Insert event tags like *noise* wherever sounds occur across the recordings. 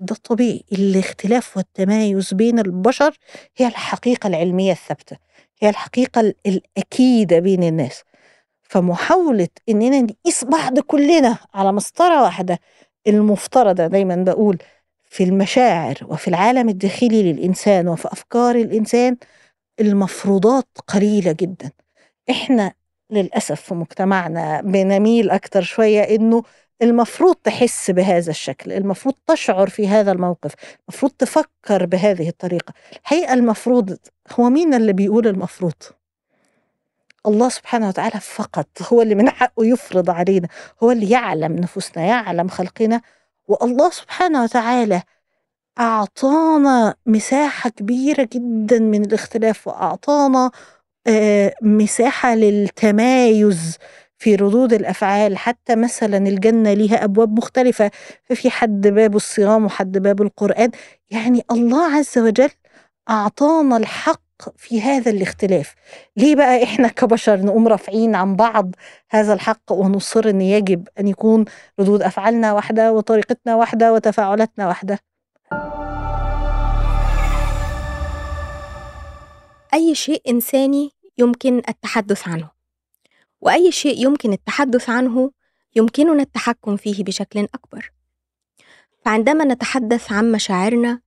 ده الطبيعي. الاختلاف والتمايز بين البشر هي الحقيقة العلمية الثابتة هي الحقيقة الأكيدة بين الناس. فمحاولة إننا نقيس بعض كلنا على مسطرة واحدة المفترضة دايما بقول في المشاعر وفي العالم الداخلي للإنسان وفي أفكار الإنسان المفروضات قليلة جدا. إحنا للأسف في مجتمعنا بنميل أكتر شوية إنه المفروض تحس بهذا الشكل المفروض تشعر في هذا الموقف المفروض تفكر بهذه الطريقة. الحقيقة المفروض هو مين اللي بيقول المفروض؟ الله سبحانه وتعالى فقط هو اللي من حقه يفرض علينا هو اللي يعلم نفوسنا يعلم خلقنا. والله سبحانه وتعالى أعطانا مساحة كبيرة جدا من الاختلاف وأعطانا آه، مساحة للتمايز. في ردود الأفعال حتى مثلا الجنة ليها أبواب مختلفة ففي حد باب الصيام وحد باب القرآن. يعني الله عز وجل أعطانا الحق في هذا الاختلاف. ليه بقى إحنا كبشر نقوم رافعين عن بعض هذا الحق ونصر أن يجب أن يكون ردود أفعالنا واحدة وطريقتنا واحدة وتفاعلاتنا واحدة؟ أي شيء إنساني يمكن التحدث عنه. وأي شيء يمكن التحدث عنه يمكننا التحكم فيه بشكل أكبر. فعندما نتحدث عن مشاعرنا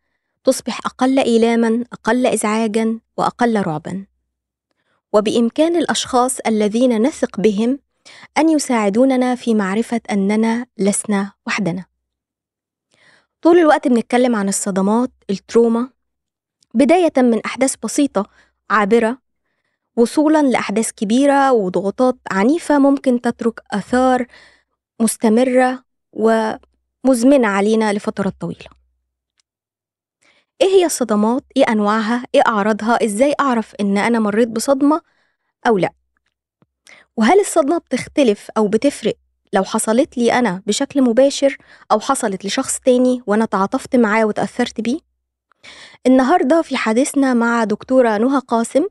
تصبح أقل إيلاما أقل إزعاجا وأقل رعبا. وبإمكان الأشخاص الذين نثق بهم أن يساعدوننا في معرفة أننا لسنا وحدنا. طول الوقت بنتكلم عن الصدمات التروما بداية من أحداث بسيطة عابرة وصولا لأحداث كبيرة وضغوطات عنيفة ممكن تترك آثار مستمرة ومزمنة علينا لفترات طويلة إيه هي الصدمات؟ إيه أنواعها؟ إيه أعراضها؟ إزاي أعرف إن أنا مريت بصدمة أو لأ؟ وهل الصدمة بتختلف أو بتفرق لو حصلت لي أنا بشكل مباشر أو حصلت لشخص تاني وأنا تعاطفت معاه وتأثرت بيه؟ النهاردة في حديثنا مع دكتورة نهى قاسم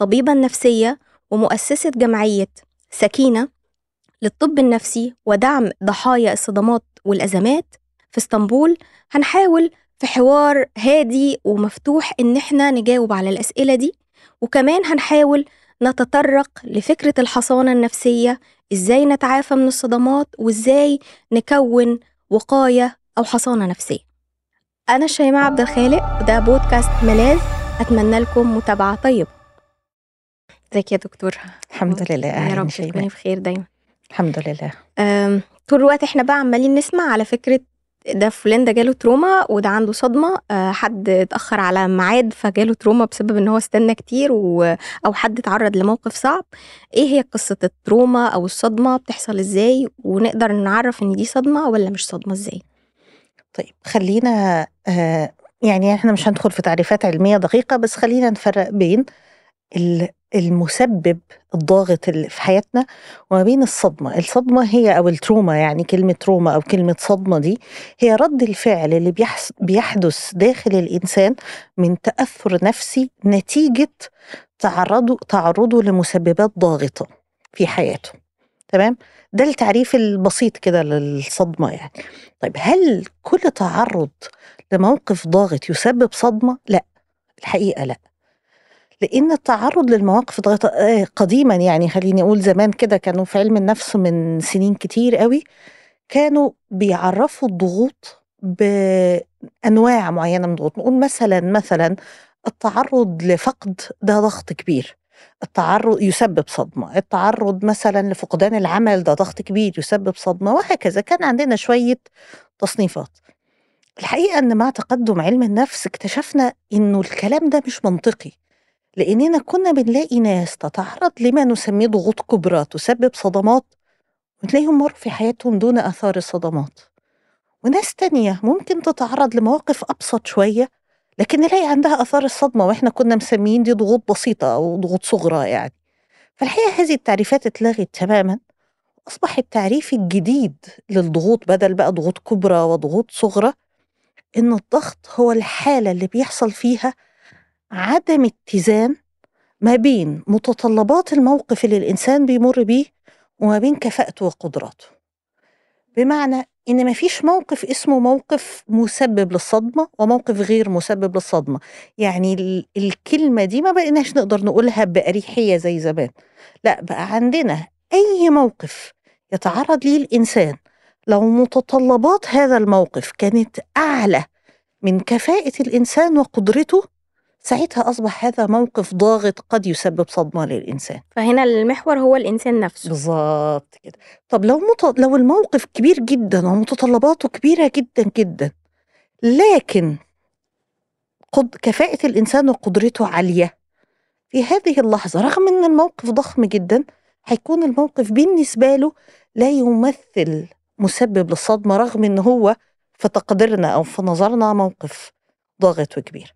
طبيبة نفسية ومؤسسة جمعية سكينة للطب النفسي ودعم ضحايا الصدمات والأزمات. في اسطنبول هنحاول في حوار هادي ومفتوح إن إحنا نجاوب على الأسئلة دي. وكمان هنحاول نتطرق لفكرة الحصانة النفسية إزاي نتعافى من الصدمات وإزاي نكون وقاية أو حصانة نفسية. أنا شيماء عبد الخالق وده بودكاست ملاذ أتمنى لكم متابعة طيبة. ازيك يا دكتور؟ الحمد لله يا رب تكوني بخير دايما. الحمد لله. طول الوقت إحنا بقى عمالين نسمع على فكرة ده فلان ده جاله تروما وده عنده صدمة. أه حد اتأخر على ميعاد فجاله تروما بسبب إن هو استنى كتير و... أو حد اتعرض لموقف صعب. إيه هي قصة ال trauma أو الصدمة؟ بتحصل إزاي؟ ونقدر نعرف إن دي صدمة ولا مش صدمة إزاي؟ طيب خلينا آه يعني إحنا مش هندخل في تعريفات علمية دقيقة بس خلينا نفرق بين المسبب الضاغط اللي في حياتنا وما بين الصدمة. الصدمة هي أو ال trauma يعني كلمة trauma أو كلمة صدمة دي هي رد الفعل اللي بيحدث داخل الإنسان من تأثر نفسي نتيجة تعرضه تعرضه لمسببات ضاغطة في حياته. تمام؟ ده التعريف البسيط كده للصدمة يعني. طيب هل كل تعرض لموقف ضاغط يسبب صدمة؟ لا الحقيقة لا. لأن التعرض للمواقف آه، قديما يعني خليني أقول زمان كده كانوا في علم النفس من سنين كتير قوي كانوا بيعرفوا الضغوط بأنواع معينة من الضغوط. نقول مثلا مثلا التعرض لفقد ده ضغط كبير. التعرض يسبب صدمة. التعرض مثلا لفقدان العمل ده ضغط كبير يسبب صدمة وهكذا. كان عندنا شوية تصنيفات. الحقيقة إن مع تقدم علم النفس اكتشفنا إنه الكلام ده مش منطقي. لأننا كنا بنلاقي ناس تتعرض لما نسميه ضغوط كبرى تسبب صدمات وتلاقيهم مروا في حياتهم دون آثار الصدمات. وناس تانية ممكن تتعرض لمواقف أبسط شوية لكن نلاقي عندها آثار الصدمة وإحنا كنا مسميين دي ضغوط بسيطة أو ضغوط صغرى يعني. فالحقيقة هذه التعريفات اتلغت تماما أصبح التعريف الجديد للضغوط بدل بقى ضغوط كبرى وضغوط صغرى إن الضغط هو الحالة اللي بيحصل فيها عدم اتزان ما بين متطلبات الموقف اللي الإنسان بيمر بيه وما بين كفاءته وقدراته. بمعنى إن ما فيش موقف اسمه موقف مسبب للصدمة وموقف غير مسبب للصدمة. يعني ال- الكلمة دي ما بقيناش نقدر نقولها بأريحية زي زمان. لا بقى عندنا أي موقف يتعرض ليه الإنسان لو متطلبات هذا الموقف كانت أعلى من كفاءة الإنسان وقدرته ساعتها أصبح هذا موقف ضاغط قد يسبب صدمة للإنسان. فهنا المحور هو الإنسان نفسه. بالظبط كده. طب لو مت... لو الموقف كبير جدا ومتطلباته كبيرة جدا جدا لكن قد... كفاءة الإنسان وقدرته عالية في هذه اللحظة رغم أن الموقف ضخم جدا هيكون الموقف بالنسبة له لا يمثل مسبب للصدمة رغم أن هو في تقديرنا أو في نظرنا موقف ضاغط وكبير.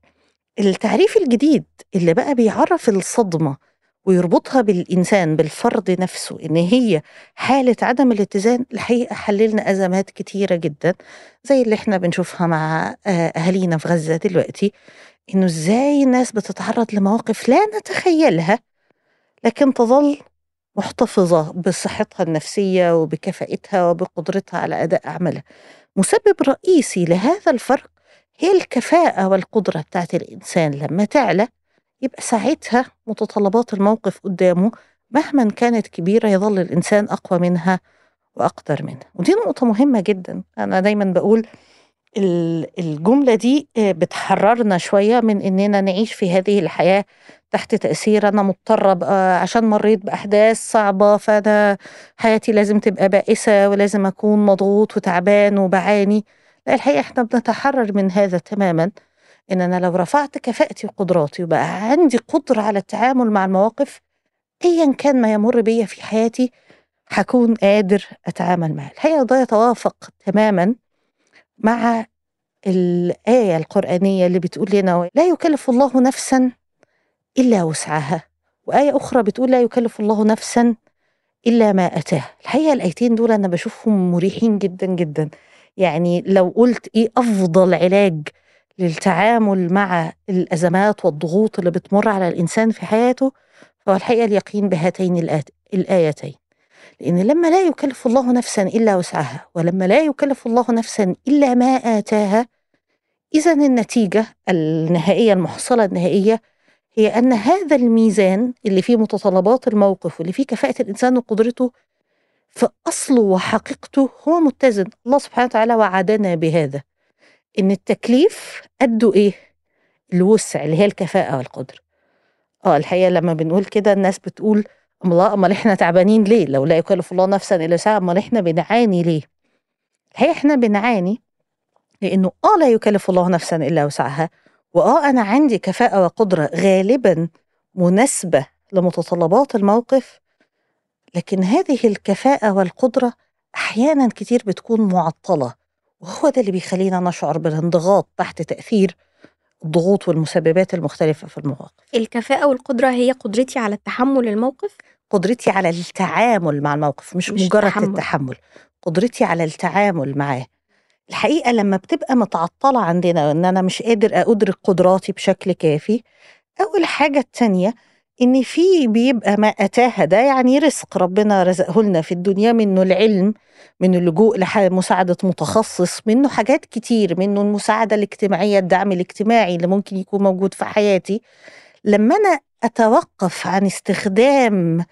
التعريف الجديد اللي بقى بيعرف الصدمة ويربطها بالإنسان بالفرد نفسه إن هي حالة عدم الاتزان الحقيقة حللنا أزمات كتيرة جدا زي اللي إحنا بنشوفها مع آه، أهالينا في غزة دلوقتي إنه إزاي الناس بتتعرض لمواقف لا نتخيلها لكن تظل محتفظة بصحتها النفسية وبكفاءتها وبقدرتها على أداء أعمالها. مسبب رئيسي لهذا الفرق هي الكفاءة والقدرة بتاعت الإنسان لما تعلى يبقى ساعتها متطلبات الموقف قدامه مهما كانت كبيرة يظل الإنسان أقوى منها وأقدر منها. ودي نقطة مهمة جدا. أنا دايما بقول ال- الجملة دي آه، بتحررنا شوية من إننا نعيش في هذه الحياة تحت تأثير أنا مضطرة بقى عشان مريت بأحداث صعبة فأنا حياتي لازم تبقى بائسة ولازم أكون مضغوط وتعبان وبعاني. لا الحقيقة إحنا بنتحرر من هذا تماما. إن أنا لو رفعت كفاءتي وقدراتي وبقى عندي قدرة على التعامل مع المواقف أيا كان ما يمر بيا في حياتي هكون قادر أتعامل معاه. الحقيقة ده يتوافق تماما مع الآية القرآنية اللي بتقول لنا لا يكلف الله نفسا إلا وسعها. وآية أخرى بتقول لا يكلف الله نفسا إلا ما أتاها. الحقيقة الآيتين دول أنا بشوفهم مريحين جدا جدا. يعني لو قلت إيه أفضل علاج للتعامل مع الأزمات والضغوط اللي بتمر على الإنسان في حياته فهو الحقيقة اليقين بهاتين الآيتين. لأن لما لا يكلف الله نفسا إلا وسعها ولما لا يكلف الله نفسا إلا ما آتاها إذا النتيجة النهائية المحصلة النهائية هي أن هذا الميزان اللي فيه متطلبات الموقف واللي فيه كفاءة الإنسان وقدرته في أصله وحقيقته هو متزن الله سبحانه وتعالى وعدنا بهذا إن التكليف قده إيه؟ الوسع اللي هي الكفاءة والقدرة آه الحقيقة لما بنقول كده الناس بتقول أمال أمال إحنا تعبانين ليه؟ لو لا يكلف الله نفسا إلا وسعها أمال إحنا بنعاني ليه؟ الحقيقة إحنا بنعاني لأنه آه لا يكلف الله نفسا إلا وسعها وآه أنا عندي كفاءة وقدرة غالبا مناسبة لمتطلبات الموقف لكن هذه الكفاءة والقدرة أحيانا كتير بتكون معطلة وهو ده اللي بيخلينا نشعر بالانضغاط تحت تأثير الضغوط والمسببات المختلفة في المواقف. الكفاءة والقدرة هي قدرتي على التحمل الموقف؟ قدرتي على التعامل مع الموقف مش, مش مجرد التحمل. التحمل قدرتي على التعامل معاه. الحقيقة لما بتبقى متعطلة عندنا إن أنا مش قادر أدرك قدراتي بشكل كافي أو الحاجة التانية إن في بيبقى ما اتاها ده يعني رزق ربنا رزقه لنا في الدنيا منه العلم من اللجوء لمساعدة متخصص منه حاجات كتير منه المساعدة الاجتماعية الدعم الاجتماعي اللي ممكن يكون موجود في حياتي. لما أنا أتوقف عن استخدام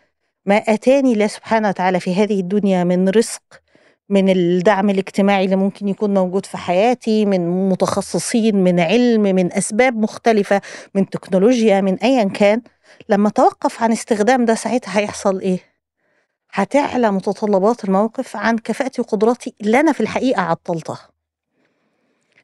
ما أتاني الله سبحانه وتعالى في هذه الدنيا من رزق من الدعم الاجتماعي اللي ممكن يكون موجود في حياتي من متخصصين من علم من أسباب مختلفة من تكنولوجيا من أيا كان لما توقف عن استخدام ده ساعتها هيحصل إيه؟ هتعلى متطلبات الموقف عن كفاءتي وقدراتي اللي أنا في الحقيقة عطلتها.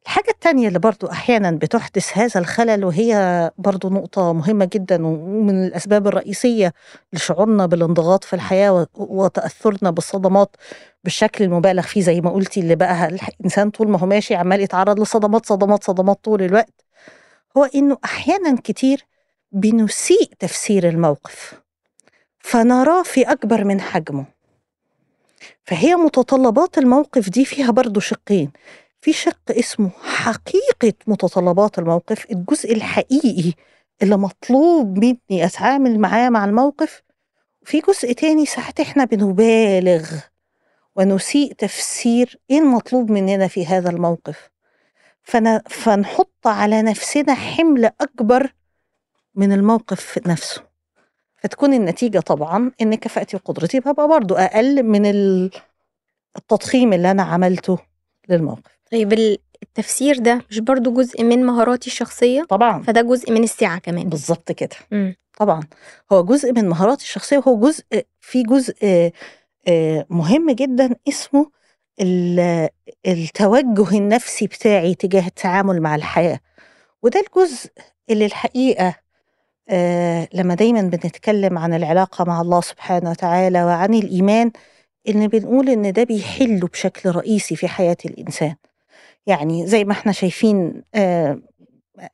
الحاجة التانية اللي برضو أحيانا بتحدث هذا الخلل وهي برضو نقطة مهمة جدا ومن الأسباب الرئيسية لشعورنا بالانضغاط في الحياة وتأثرنا بالصدمات بالشكل المبالغ فيه. زي ما قلتي اللي بقى الإنسان طول ما هو ماشي عمال يتعرض لصدمات صدمات صدمات طول الوقت. هو إنه أحيانا كتير بنسيء تفسير الموقف فنراه في أكبر من حجمه. فهي متطلبات الموقف دي فيها برضو شقين. في شق اسمه حقيقة متطلبات الموقف الجزء الحقيقي اللي مطلوب مني أتعامل معاه مع الموقف. وفي جزء تاني ساعات إحنا بنبالغ ونسيء تفسير إيه المطلوب مننا في هذا الموقف. فن... فنحط على نفسنا حمل أكبر من الموقف نفسه. فتكون النتيجة طبعا إن كفاءتي وقدرتي ببقى برضو أقل من ال- التضخيم اللي أنا عملته للموقف. طيب ال- التفسير ده مش برضو جزء من مهاراتي الشخصية؟ طبعا. فده جزء من السعة كمان. بالظبط كده. مم. طبعا. هو جزء من مهاراتي الشخصية وهو جزء في جزء آه، آه، مهم جدا اسمه ال- التوجه النفسي بتاعي تجاه التعامل مع الحياة. وده الجزء اللي الحقيقة لما دايما بنتكلم عن العلاقة مع الله سبحانه وتعالى وعن الإيمان إن بنقول إن ده بيحله بشكل رئيسي في حياة الإنسان. يعني زي ما إحنا شايفين آه،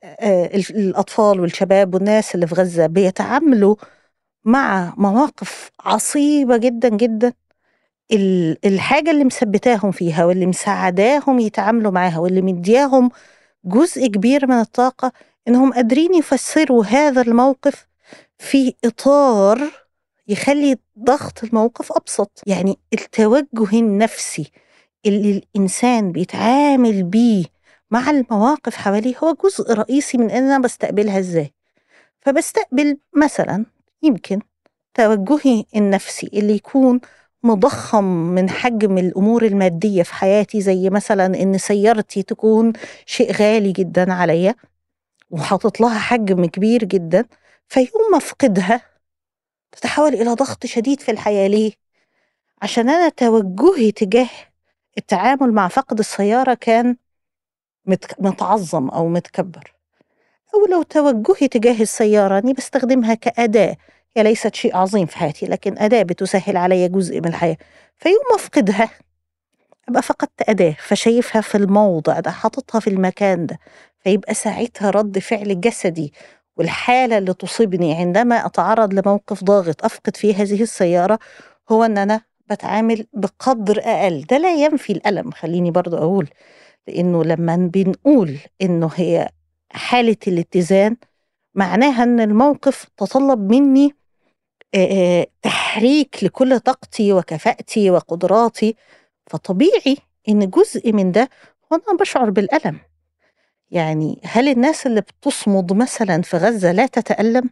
آه، ال- الأطفال والشباب والناس اللي في غزة بيتعاملوا مع مواقف عصيبة جدا جدا. ال- الحاجة اللي مثبتاهم فيها واللي مساعداهم يتعاملوا معاها واللي مدياهم جزء كبير من الطاقة إنهم قادرين يفسروا هذا الموقف في إطار يخلي ضغط الموقف أبسط. يعني التوجه النفسي اللي الإنسان بيتعامل بيه مع المواقف حواليه هو جزء رئيسي من إن أنا بستقبلها إزاي. فبستقبل مثلا يمكن توجهي النفسي اللي يكون مضخم من حجم الأمور المادية في حياتي زي مثلا إن سيارتي تكون شيء غالي جدا عليا. وحاطط لها حجم كبير جدا فيوم ما افقدها تتحول إلى ضغط شديد في الحياة. ليه؟ عشان أنا توجهي تجاه التعامل مع فقد السيارة كان متعظم أو متكبر. أو لو توجهي تجاه السيارة أني بستخدمها كأداة. هي ليست شيء عظيم في حياتي لكن أداة بتسهل علي جزء من الحياة. فيوم ما أفقدها أبقى فقدت أداة فشايفها في الموضع ده حاططها في المكان ده. فيبقى ساعتها رد فعل جسدي والحالة اللي تصيبني عندما أتعرض لموقف ضاغط أفقد فيه هذه السيارة هو أن أنا بتعامل بقدر أقل. ده لا ينفي الألم خليني برضو أقول لأنه لما بنقول إنه هي حالة الاتزان معناها أن الموقف تطلب مني تحريك لكل طاقتي وكفاءتي وقدراتي. فطبيعي إن جزء من ده هو أنا بشعر بالألم. يعني هل الناس اللي بتصمد مثلا في غزة لا تتألم؟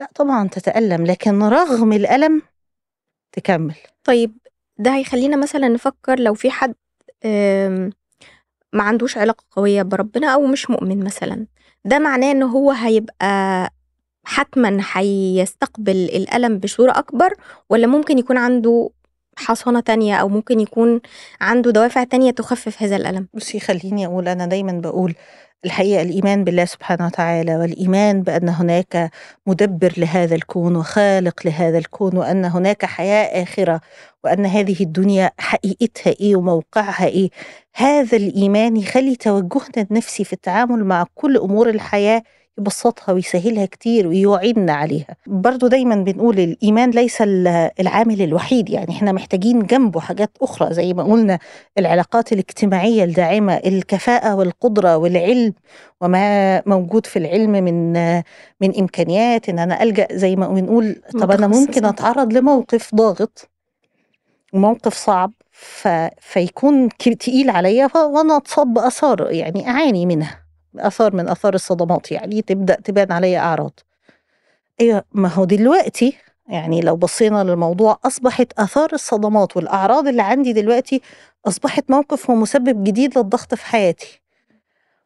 لا طبعا تتألم لكن رغم الألم تكمل. طيب ده هيخلينا مثلا نفكر لو في حد ما عندوش علاقة قوية بربنا أو مش مؤمن مثلا. ده معناه إن هو هيبقى حتما هيستقبل الألم بصورة أكبر ولا ممكن يكون عنده حصانة تانية أو ممكن يكون عنده دوافع تانية تخفف هذا الألم. بصي خليني أقول أنا دايما بقول الحقيقة الإيمان بالله سبحانه وتعالى والإيمان بأن هناك مدبر لهذا الكون وخالق لهذا الكون وأن هناك حياة آخرة وأن هذه الدنيا حقيقتها إيه وموقعها إيه هذا الإيمان يخلي توجهنا النفسي في التعامل مع كل أمور الحياة يبسطها ويسهلها كتير ويعيننا عليها. برضو دايما بنقول الإيمان ليس ال- العامل الوحيد يعني إحنا محتاجين جنبه حاجات أخرى زي ما قلنا العلاقات الاجتماعية الداعمة الكفاءة والقدرة والعلم. وما موجود في العلم من من إمكانيات إن أنا ألجأ زي ما بنقول طب أنا ممكن. أتعرض لموقف ضاغط وموقف صعب ف... فيكون تقيل عليا ف- وأنا أتصاب بآثار يعني أعاني منها. آثار من آثار الصدمات يعني تبدأ تبان عليا أعراض. أيوه ما هو دلوقتي يعني لو بصينا للموضوع أصبحت آثار الصدمات والأعراض اللي عندي دلوقتي أصبحت موقف ومسبب جديد للضغط في حياتي.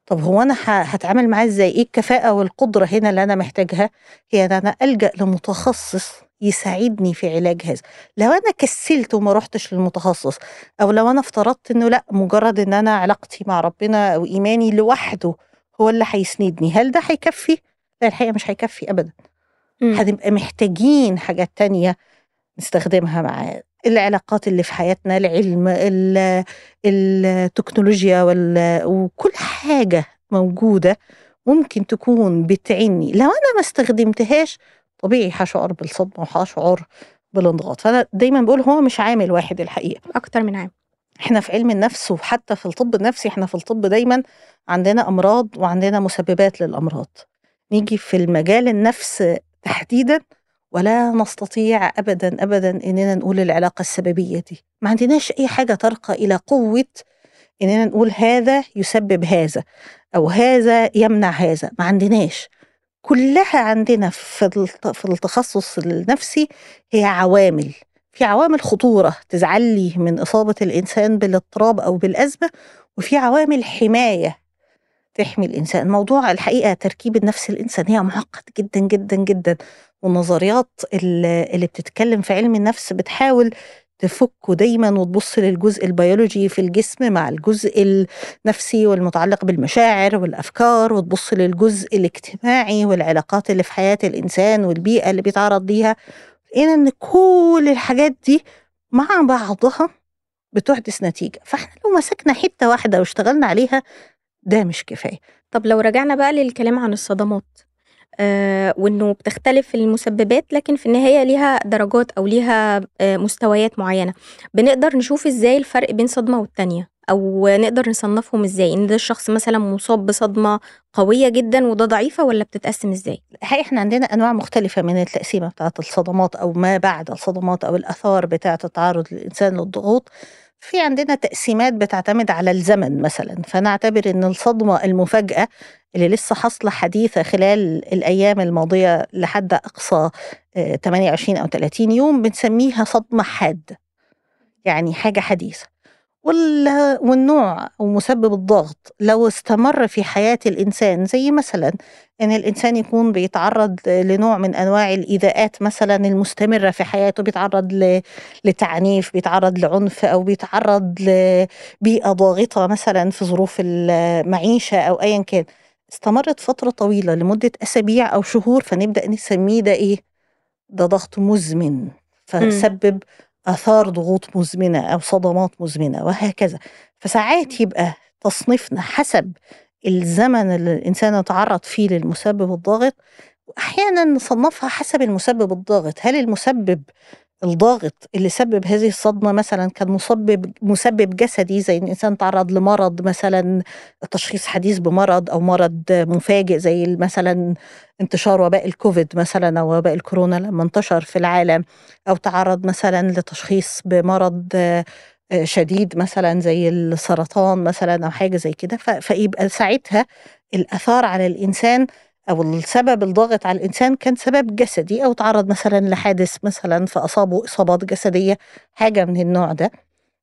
طب هو أنا هتعامل معاه إزاي؟ إيه الكفاءة والقدرة هنا اللي أنا محتاجها؟ هي إن أنا ألجأ لمتخصص يساعدني في علاج هذا. لو أنا كسلت وما رحتش للمتخصص أو لو أنا افترضت إنه لأ مجرد إن أنا علاقتي مع ربنا أو إيماني لوحده هو اللي هيسندني. هل ده هيكفي؟ لا الحقيقة مش هيكفي ابدا. مم. هنبقى محتاجين حاجات تانية نستخدمها مع العلاقات اللي في حياتنا العلم ال- التكنولوجيا وكل حاجة موجودة ممكن تكون بتعني. لو أنا ما استخدمتهاش طبيعي هشعر بالصدمة وهشعر بالانضغاط. فأنا دايما بقول هو مش عامل واحد الحقيقة. أكتر من عام إحنا في علم النفس وحتى في الطب النفسي إحنا في الطب دايما عندنا أمراض وعندنا مسببات للأمراض. نيجي في المجال النفس تحديدا ولا نستطيع أبدا أبدا إننا نقول العلاقة السببية دي. ما عندناش أي حاجة ترقى إلى قوة إننا نقول هذا يسبب هذا أو هذا يمنع هذا. ما عندناش. كلها عندنا في التخصص النفسي هي عوامل. في عوامل خطورة تزعلي من إصابة الإنسان بالاضطراب أو بالأزمة وفي عوامل حماية تحمي الإنسان. موضوع الحقيقة تركيب النفس الإنسانية معقد جدا جدا جدا. والنظريات اللي بتتكلم في علم النفس بتحاول تفكه دايما وتبص للجزء البيولوجي في الجسم مع الجزء النفسي والمتعلق بالمشاعر والأفكار وتبص للجزء الاجتماعي والعلاقات اللي في حياة الإنسان والبيئة اللي بيتعرض ليها. لقينا إن كل الحاجات دي مع بعضها بتحدث نتيجة. فإحنا لو مسكنا حتة واحدة واشتغلنا عليها ده مش كفاية. طب لو رجعنا بقى للكلام عن الصدمات آه وإنه بتختلف المسببات لكن في النهاية ليها درجات أو ليها آه مستويات معينة. بنقدر نشوف إزاي الفرق بين صدمة والتانية أو نقدر نصنفهم إزاي؟ إن ده الشخص مثلا مصاب بصدمة قوية جدا وده ضعيفة ولا بتتقسم إزاي؟ الحقيقة إحنا عندنا أنواع مختلفة من التقسيمة بتاعت الصدمات أو ما بعد الصدمات أو الآثار بتاعت التعرض الإنسان للضغوط. في عندنا تقسيمات بتعتمد على الزمن مثلا. فنعتبر أن الصدمة المفاجأة اللي لسه حاصلة حديثة خلال الأيام الماضية لحد أقصى آه، 28 أو 30 يوم بنسميها صدمة حادة يعني حاجة حديثة. وال- والنوع أو مسبب الضغط. لو استمر في حياة الإنسان زي مثلا إن الإنسان يكون بيتعرض لنوع من أنواع الإيذاءات مثلا المستمرة في حياته بيتعرض لتعنيف بيتعرض لعنف أو بيتعرض لبيئة ضاغطة مثلا في ظروف المعيشة أو أيا كان. استمرت فترة طويلة لمدة أسابيع أو شهور فنبدأ نسميه ده إيه؟ ده ضغط مزمن فسبب آثار ضغوط مزمنة أو صدمات مزمنة وهكذا. فساعات يبقى تصنيفنا حسب الزمن اللي الإنسان يتعرض فيه للمسبب الضاغط وأحيانا نصنفها حسب المسبب الضاغط. هل المسبب الضاغط اللي سبب هذه الصدمة مثلا كان مسبب مسبب جسدي زي إن الانسان تعرض لمرض مثلا تشخيص حديث بمرض أو مرض مفاجئ زي مثلا انتشار وباء الكوفيد مثلا أو وباء الكورونا لما انتشر في العالم أو تعرض مثلا لتشخيص بمرض آه، شديد مثلا زي السرطان مثلا أو حاجة زي كده. فيبقى ساعتها الآثار على الإنسان أو السبب الضاغط على الإنسان كان سبب جسدي أو تعرض مثلا لحادث مثلا فأصابه إصابات جسدية حاجة من النوع ده.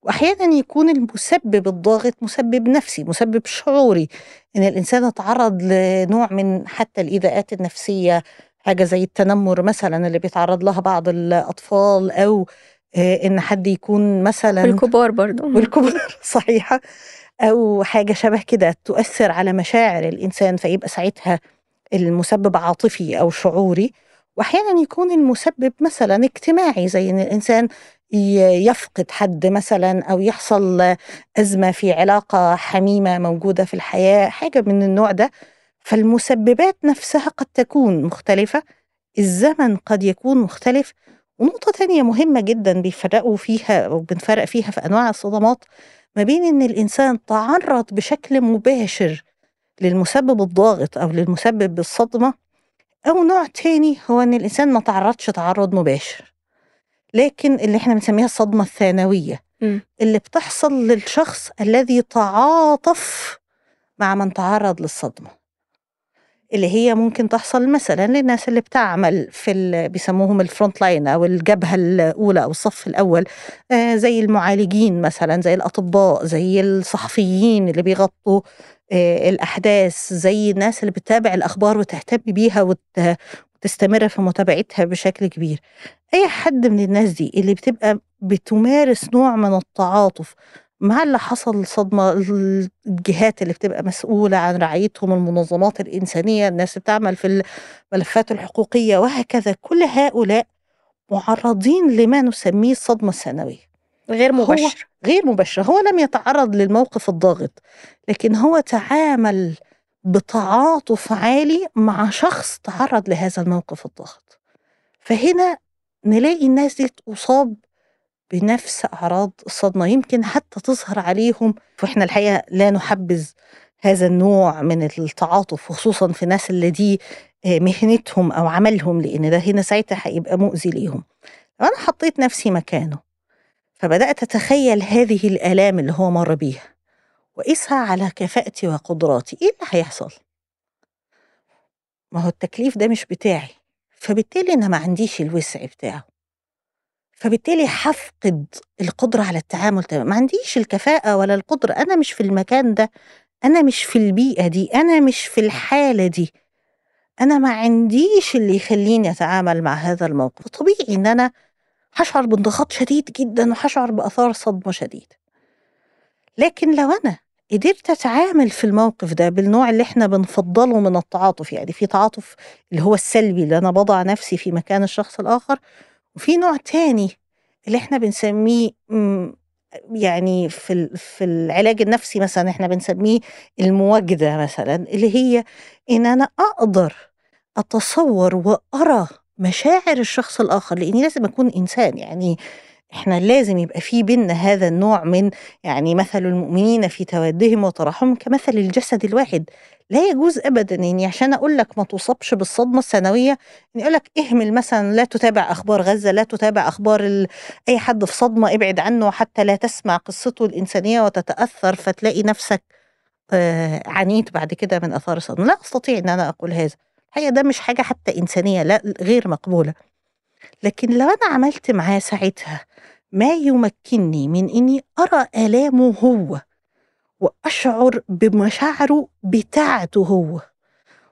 واحيانا يكون المسبب الضاغط مسبب نفسي مسبب شعوري إن الإنسان يتعرض لنوع من حتى الإيذاءات النفسية حاجة زي التنمر مثلا اللي بيتعرض لها بعض الأطفال أو آه، إن حد يكون مثلا والكبار برضو. والكبار *laughs* صحيحة. أو حاجة شبه كده تؤثر على مشاعر الإنسان فيبقى ساعتها المسبب عاطفي أو شعوري وأحيانا يكون المسبب مثلا اجتماعي زي إن الإنسان ي- يفقد حد مثلا أو يحصل أزمة في علاقة حميمة موجودة في الحياة حاجة من النوع ده. فالمسببات نفسها قد تكون مختلفة الزمن قد يكون مختلف ونقطة تانية مهمة جدا بيفرقوا فيها أو بنفرق فيها في أنواع الصدمات ما بين إن الإنسان تعرض بشكل مباشر للمسبب الضاغط أو للمسبب بالصدمة أو نوع تاني هو إن الإنسان ما تعرضش تعرض مباشر. لكن اللي إحنا بنسميها الصدمة الثانوية. مم. اللي بتحصل للشخص الذي تعاطف مع من تعرض للصدمة. اللي هي ممكن تحصل مثلا للناس اللي بتعمل في ال- بيسموهم ال front line أو الجبهة الأولى أو الصف الأول. آه زي المعالجين مثلا زي الأطباء زي الصحفيين اللي بيغطوا آه الأحداث زي الناس اللي بتتابع الأخبار وتهتم بيها وت- وتستمر في متابعتها بشكل كبير. أي حد من الناس دي اللي بتبقى بتمارس نوع من التعاطف مع اللي حصل صدمة الجهات اللي بتبقى مسؤولة عن رعايتهم المنظمات الإنسانية الناس بتعمل في الملفات الحقوقية وهكذا. كل هؤلاء معرضين لما نسميه الصدمة الثانوية غير هو مباشر غير مباشرة هو لم يتعرض للموقف الضاغط لكن هو تعامل بتعاطف عالي مع شخص تعرض لهذا الموقف الضاغط. فهنا نلاقي الناس دي تصاب بنفس أعراض الصدمة يمكن حتى تظهر عليهم. وإحنا الحقيقة لا نحبذ هذا النوع من التعاطف خصوصا في ناس اللي دي آه، مهنتهم أو عملهم لأن ده هنا ساعتها هيبقى مؤذي ليهم. لو أنا حطيت نفسي مكانه فبدأت أتخيل هذه الآلام اللي هو مر بيها وقيسها على كفاءتي وقدراتي. إيه اللي هيحصل؟ ما هو التكليف ده مش بتاعي فبالتالي أنا ما عنديش الوسع بتاعه. فبالتالي هفقد القدرة على التعامل تماما ما عنديش الكفاءة ولا القدرة. أنا مش في المكان ده. أنا مش في البيئة دي. أنا مش في الحالة دي. أنا ما عنديش اللي يخليني أتعامل مع هذا الموقف. طبيعي إن أنا هشعر بانضغاط شديد جدا وهشعر بآثار صدمة شديدة. لكن لو أنا قدرت أتعامل في الموقف ده بالنوع اللي إحنا بنفضله من التعاطف يعني في تعاطف اللي هو السلبي اللي أنا بضع نفسي في مكان الشخص الآخر وفي نوع تاني اللي إحنا بنسميه يعني في في العلاج النفسي مثلا إحنا بنسميه المواجدة مثلا اللي هي إن أنا أقدر أتصور وأرى مشاعر الشخص الآخر لأني لازم أكون إنسان يعني إحنا لازم يبقى في بينا هذا النوع من يعني مثل المؤمنين في تودهم وتراحمهم كمثل الجسد الواحد. لا يجوز ابدا اني عشان أقول لك ما تصابش بالصدمة الثانويه اني أقول لك اهمل مثلا لا تتابع أخبار غزة لا تتابع أخبار ال... أي حد في صدمة ابعد عنه حتى لا تسمع قصته الإنسانية وتتأثر فتلاقي نفسك آه عنيت بعد كده من أثار الصدمة. لا أستطيع إن أنا أقول هذا. الحقيقة ده مش حاجة حتى إنسانية لا غير مقبولة. لكن لو أنا عملت معاه ساعتها ما يمكنني من إني أرى آلامه هو وأشعر بمشاعره بتاعته هو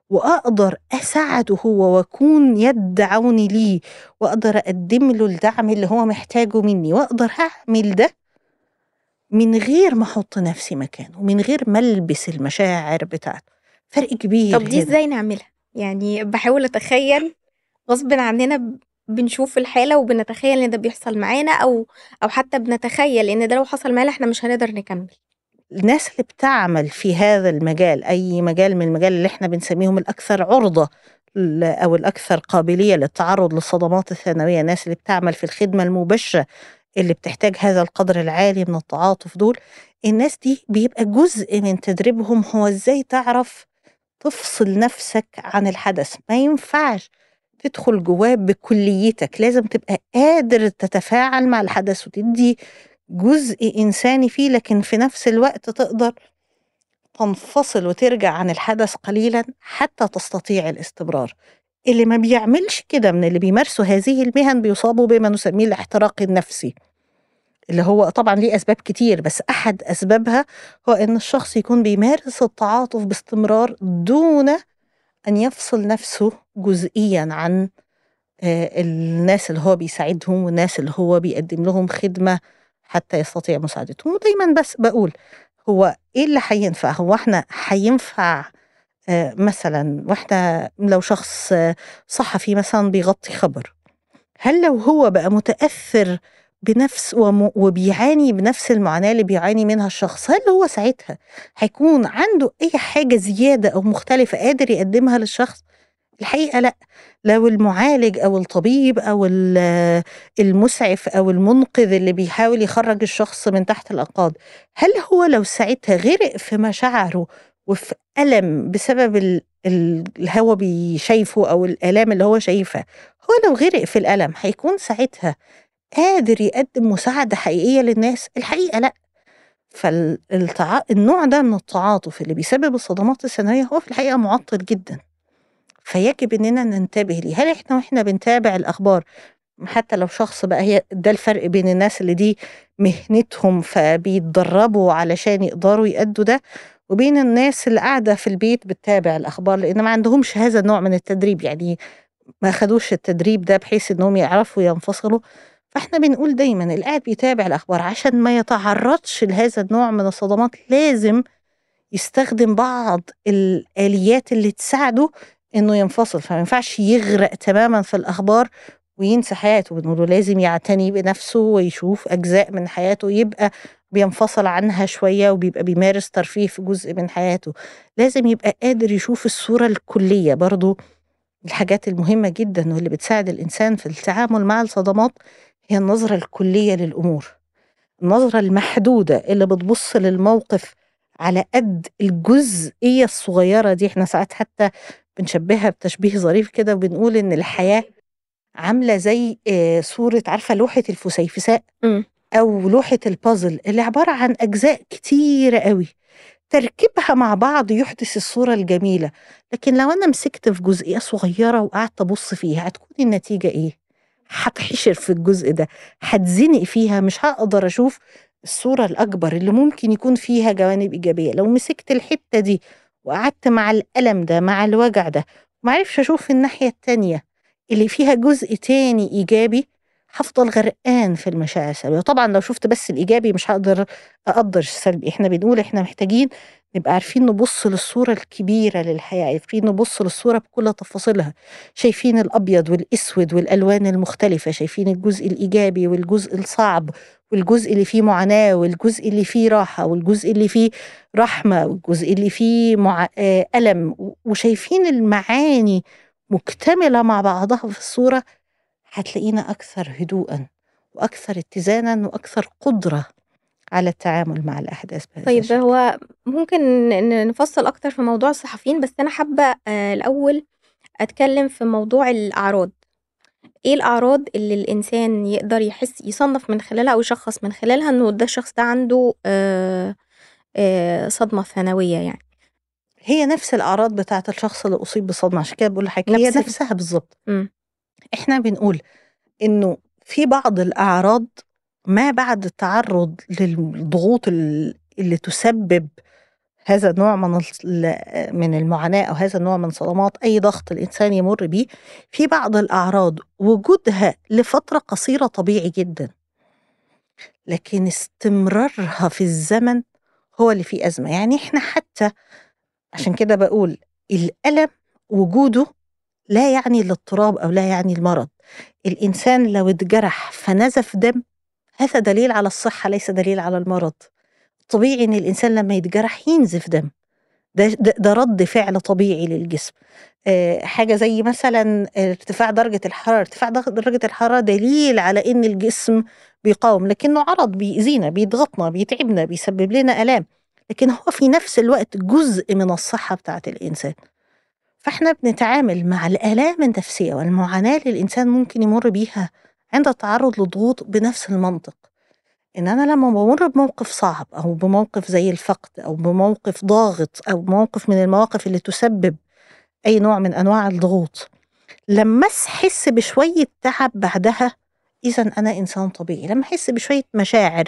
وأقدر أساعده هو وأكون يد عوني ليه وأقدر أقدم له الدعم اللي هو محتاجه مني وأقدر أعمل ده من غير ما أحط نفسي مكانه ومن غير ما ألبس المشاعر بتاعته. فرق كبير طب دي. إزاي نعملها؟ يعني بحاول أتخيل غصب عننا بنشوف الحالة وبنتخيل إن ده بيحصل معانا أو أو حتى بنتخيل إن ده لو حصل معانا إحنا مش هنقدر نكمل. الناس اللي بتعمل في هذا المجال أي مجال من المجال اللي إحنا بنسميهم الأكثر عرضة ل- أو الأكثر قابلية للتعرض للصدمات الثانوية الناس اللي بتعمل في الخدمة المباشرة اللي بتحتاج هذا القدر العالي من التعاطف دول الناس دي بيبقى جزء من تدريبهم هو إزاي تعرف تفصل نفسك عن الحدث. ما ينفعش تدخل جواه بكليتك. لازم تبقى قادر تتفاعل مع الحدث وتدي جزء إنساني فيه لكن في نفس الوقت تقدر تنفصل وترجع عن الحدث قليلا حتى تستطيع الاستمرار. اللي ما بيعملش كده من اللي بيمارسوا هذه المهن بيصابوا بما نسميه الاحتراق النفسي. اللي هو طبعا ليه أسباب كتير بس أحد أسبابها هو أن الشخص يكون بيمارس التعاطف باستمرار دون أن يفصل نفسه جزئيا عن آه، الناس اللي هو بيساعدهم والناس اللي هو بيقدم لهم خدمة حتى يستطيع مساعدتهم ودايما بس بقول هو إيه اللي هينفع هو إحنا هينفع آه، مثلا وإحنا لو شخص آه، صحفي مثلا بيغطي خبر هل لو هو بقى متأثر بنفس وبيعاني بنفس المعاناة اللي بيعاني منها الشخص. هل هو ساعتها هيكون عنده أي حاجة زيادة أو مختلفة قادر يقدمها للشخص؟ الحقيقة لأ. لو المعالج أو الطبيب ال- المسعف أو المنقذ اللي بيحاول يخرج الشخص من تحت الأنقاض هل هو لو ساعتها غرق في مشاعره وفي ألم بسبب ال- ال- اللي هو بيشايفه أو الآلام اللي هو شايفها هو لو غرق في الألم هيكون ساعتها قادر يقدم مساعدة حقيقية للناس الحقيقة لأ. فالنوع ده من التعاطف اللي بيسبب الصدمات الثانوية هو في الحقيقة معطل جدا. فيجب إننا ننتبه ليه. هل إحنا وإحنا بنتابع الأخبار حتى لو شخص بقى هي ده الفرق بين الناس اللي دي مهنتهم فبيتدربوا علشان يقدروا يأدوا ده وبين الناس اللي قاعدة في البيت بتتابع الأخبار لأن ما عندهمش هذا النوع من التدريب. يعني ما خدوش التدريب ده بحيث إنهم يعرفوا ينفصلوا. فاحنا بنقول دايما اللي قاعد بيتابع الأخبار عشان ما يتعرضش لهذا النوع من الصدمات. لازم يستخدم بعض الآليات اللي تساعده إنه ينفصل فما ينفعش يغرق تماما في الأخبار وينسى حياته. بنقوله لازم يعتني بنفسه ويشوف أجزاء من حياته يبقى بينفصل عنها شوية وبيبقى بيمارس ترفيه في جزء من حياته. لازم يبقى قادر يشوف الصورة الكلية. برضو الحاجات المهمة جدا واللي بتساعد الإنسان في التعامل مع الصدمات هي النظرة الكلية للأمور النظرة المحدودة اللي بتبص للموقف على قد الجزئية الصغيرة دي إحنا ساعات حتى بنشبهها بتشبيه ظريف كده وبنقول إن الحياة عاملة زي آه، صورة عارفة لوحة الفسيفساء. أو لوحة البازل اللي عبارة عن أجزاء كتيرة قوي تركيبها مع بعض يحدث الصورة الجميلة لكن لو أنا مسكت في جزئية صغيرة وقعدت أبص فيها هتكون النتيجة إيه؟ هتحشر في الجزء ده هتزنق فيها مش هقدر أشوف الصورة الأكبر اللي ممكن يكون فيها جوانب إيجابية. لو مسكت الحتة دي وقعدت مع الألم ده مع الوجع ده معرفش أشوف الناحية التانية اللي فيها جزء تاني إيجابي هفضل غرقان في المشاعر. السلبية طبعا لو شفت بس الإيجابي مش هقدر أقدر السلبي إحنا بنقول إحنا محتاجين نبقى عارفين نبص للصورة الكبيرة للحياة عارفين نبص للصورة بكل تفاصيلها. شايفين الأبيض والأسود والألوان المختلفة شايفين الجزء الإيجابي والجزء الصعب والجزء اللي فيه معاناة والجزء اللي فيه راحة والجزء اللي فيه رحمة والجزء اللي فيه مع... آه، ألم. وشايفين المعاني مكتملة مع بعضها في الصورة هتلاقينا أكثر هدوءا وأكثر اتزانا وأكثر قدرة على التعامل مع الأحداث بهذا طيب الشكل. هو ممكن نفصل أكتر في موضوع الصحفيين بس أنا حابة آه، الأول أتكلم في موضوع الأعراض إيه الأعراض اللي الإنسان يقدر يحس يصنف من خلالها أو يشخص من خلالها إنه ده الشخص ده عنده آه، آه، صدمة ثانوية يعني هي نفس الأعراض بتاعة الشخص اللي أصيب بصدمة عشان كده بقول لحضرتك هي نفسها بالظبط. إحنا بنقول إنه في بعض الأعراض ما بعد التعرض للضغوط ال- اللي تسبب هذا النوع من من المعاناة أو هذا النوع من صدمات أي ضغط الإنسان يمر بيه في بعض الأعراض وجودها لفترة قصيرة طبيعي جدا. لكن استمرارها في الزمن هو اللي فيه أزمة. يعني إحنا حتى عشان كده بقول الألم وجوده لا يعني الاضطراب أو لا يعني المرض الإنسان لو اتجرح فنزف دم هذا دليل على الصحة ليس دليل على المرض. طبيعي إن الإنسان لما يتجرح ينزف دم. ده, ده, ده رد فعل طبيعي للجسم. آه، حاجة زي مثلا ارتفاع درجة الحرارة. ارتفاع درجة- درجة الحرارة دليل على إن الجسم بيقاوم لكنه عرض بيأذينا بيضغطنا بيتعبنا بيسبب لنا آلام. لكن هو في نفس الوقت جزء من الصحة بتاعت الإنسان. فإحنا بنتعامل مع الآلام النفسية والمعاناة اللي الإنسان ممكن يمر بيها عند التعرض لضغوط بنفس المنطق. إن أنا لما بمر بموقف صعب أو بموقف زي الفقد أو بموقف ضاغط أو موقف من المواقف اللي تسبب أي نوع من أنواع الضغوط لما أحس بشوية تعب بعدها إذا أنا إنسان طبيعي. لما أحس بشوية مشاعر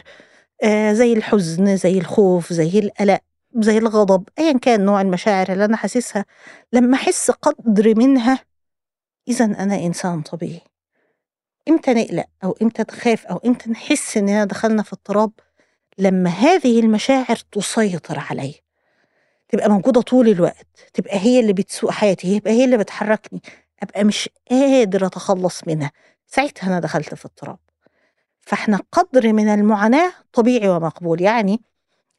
آه زي الحزن زي الخوف زي القلق زي الغضب ايا كان نوع المشاعر اللي أنا حاسسها لما أحس قدر منها اذا أنا إنسان طبيعي. إمتى نقلق أو إمتى نخاف أو إمتى نحس إننا دخلنا في اضطراب؟ لما هذه المشاعر تسيطر عليا. تبقى موجودة طول الوقت تبقى هي اللي بتسوق حياتي يبقى هي اللي بتحركني. أبقى مش قادر أتخلص منها. ساعتها أنا دخلت في اضطراب. فإحنا قدر من المعاناة طبيعي ومقبول. يعني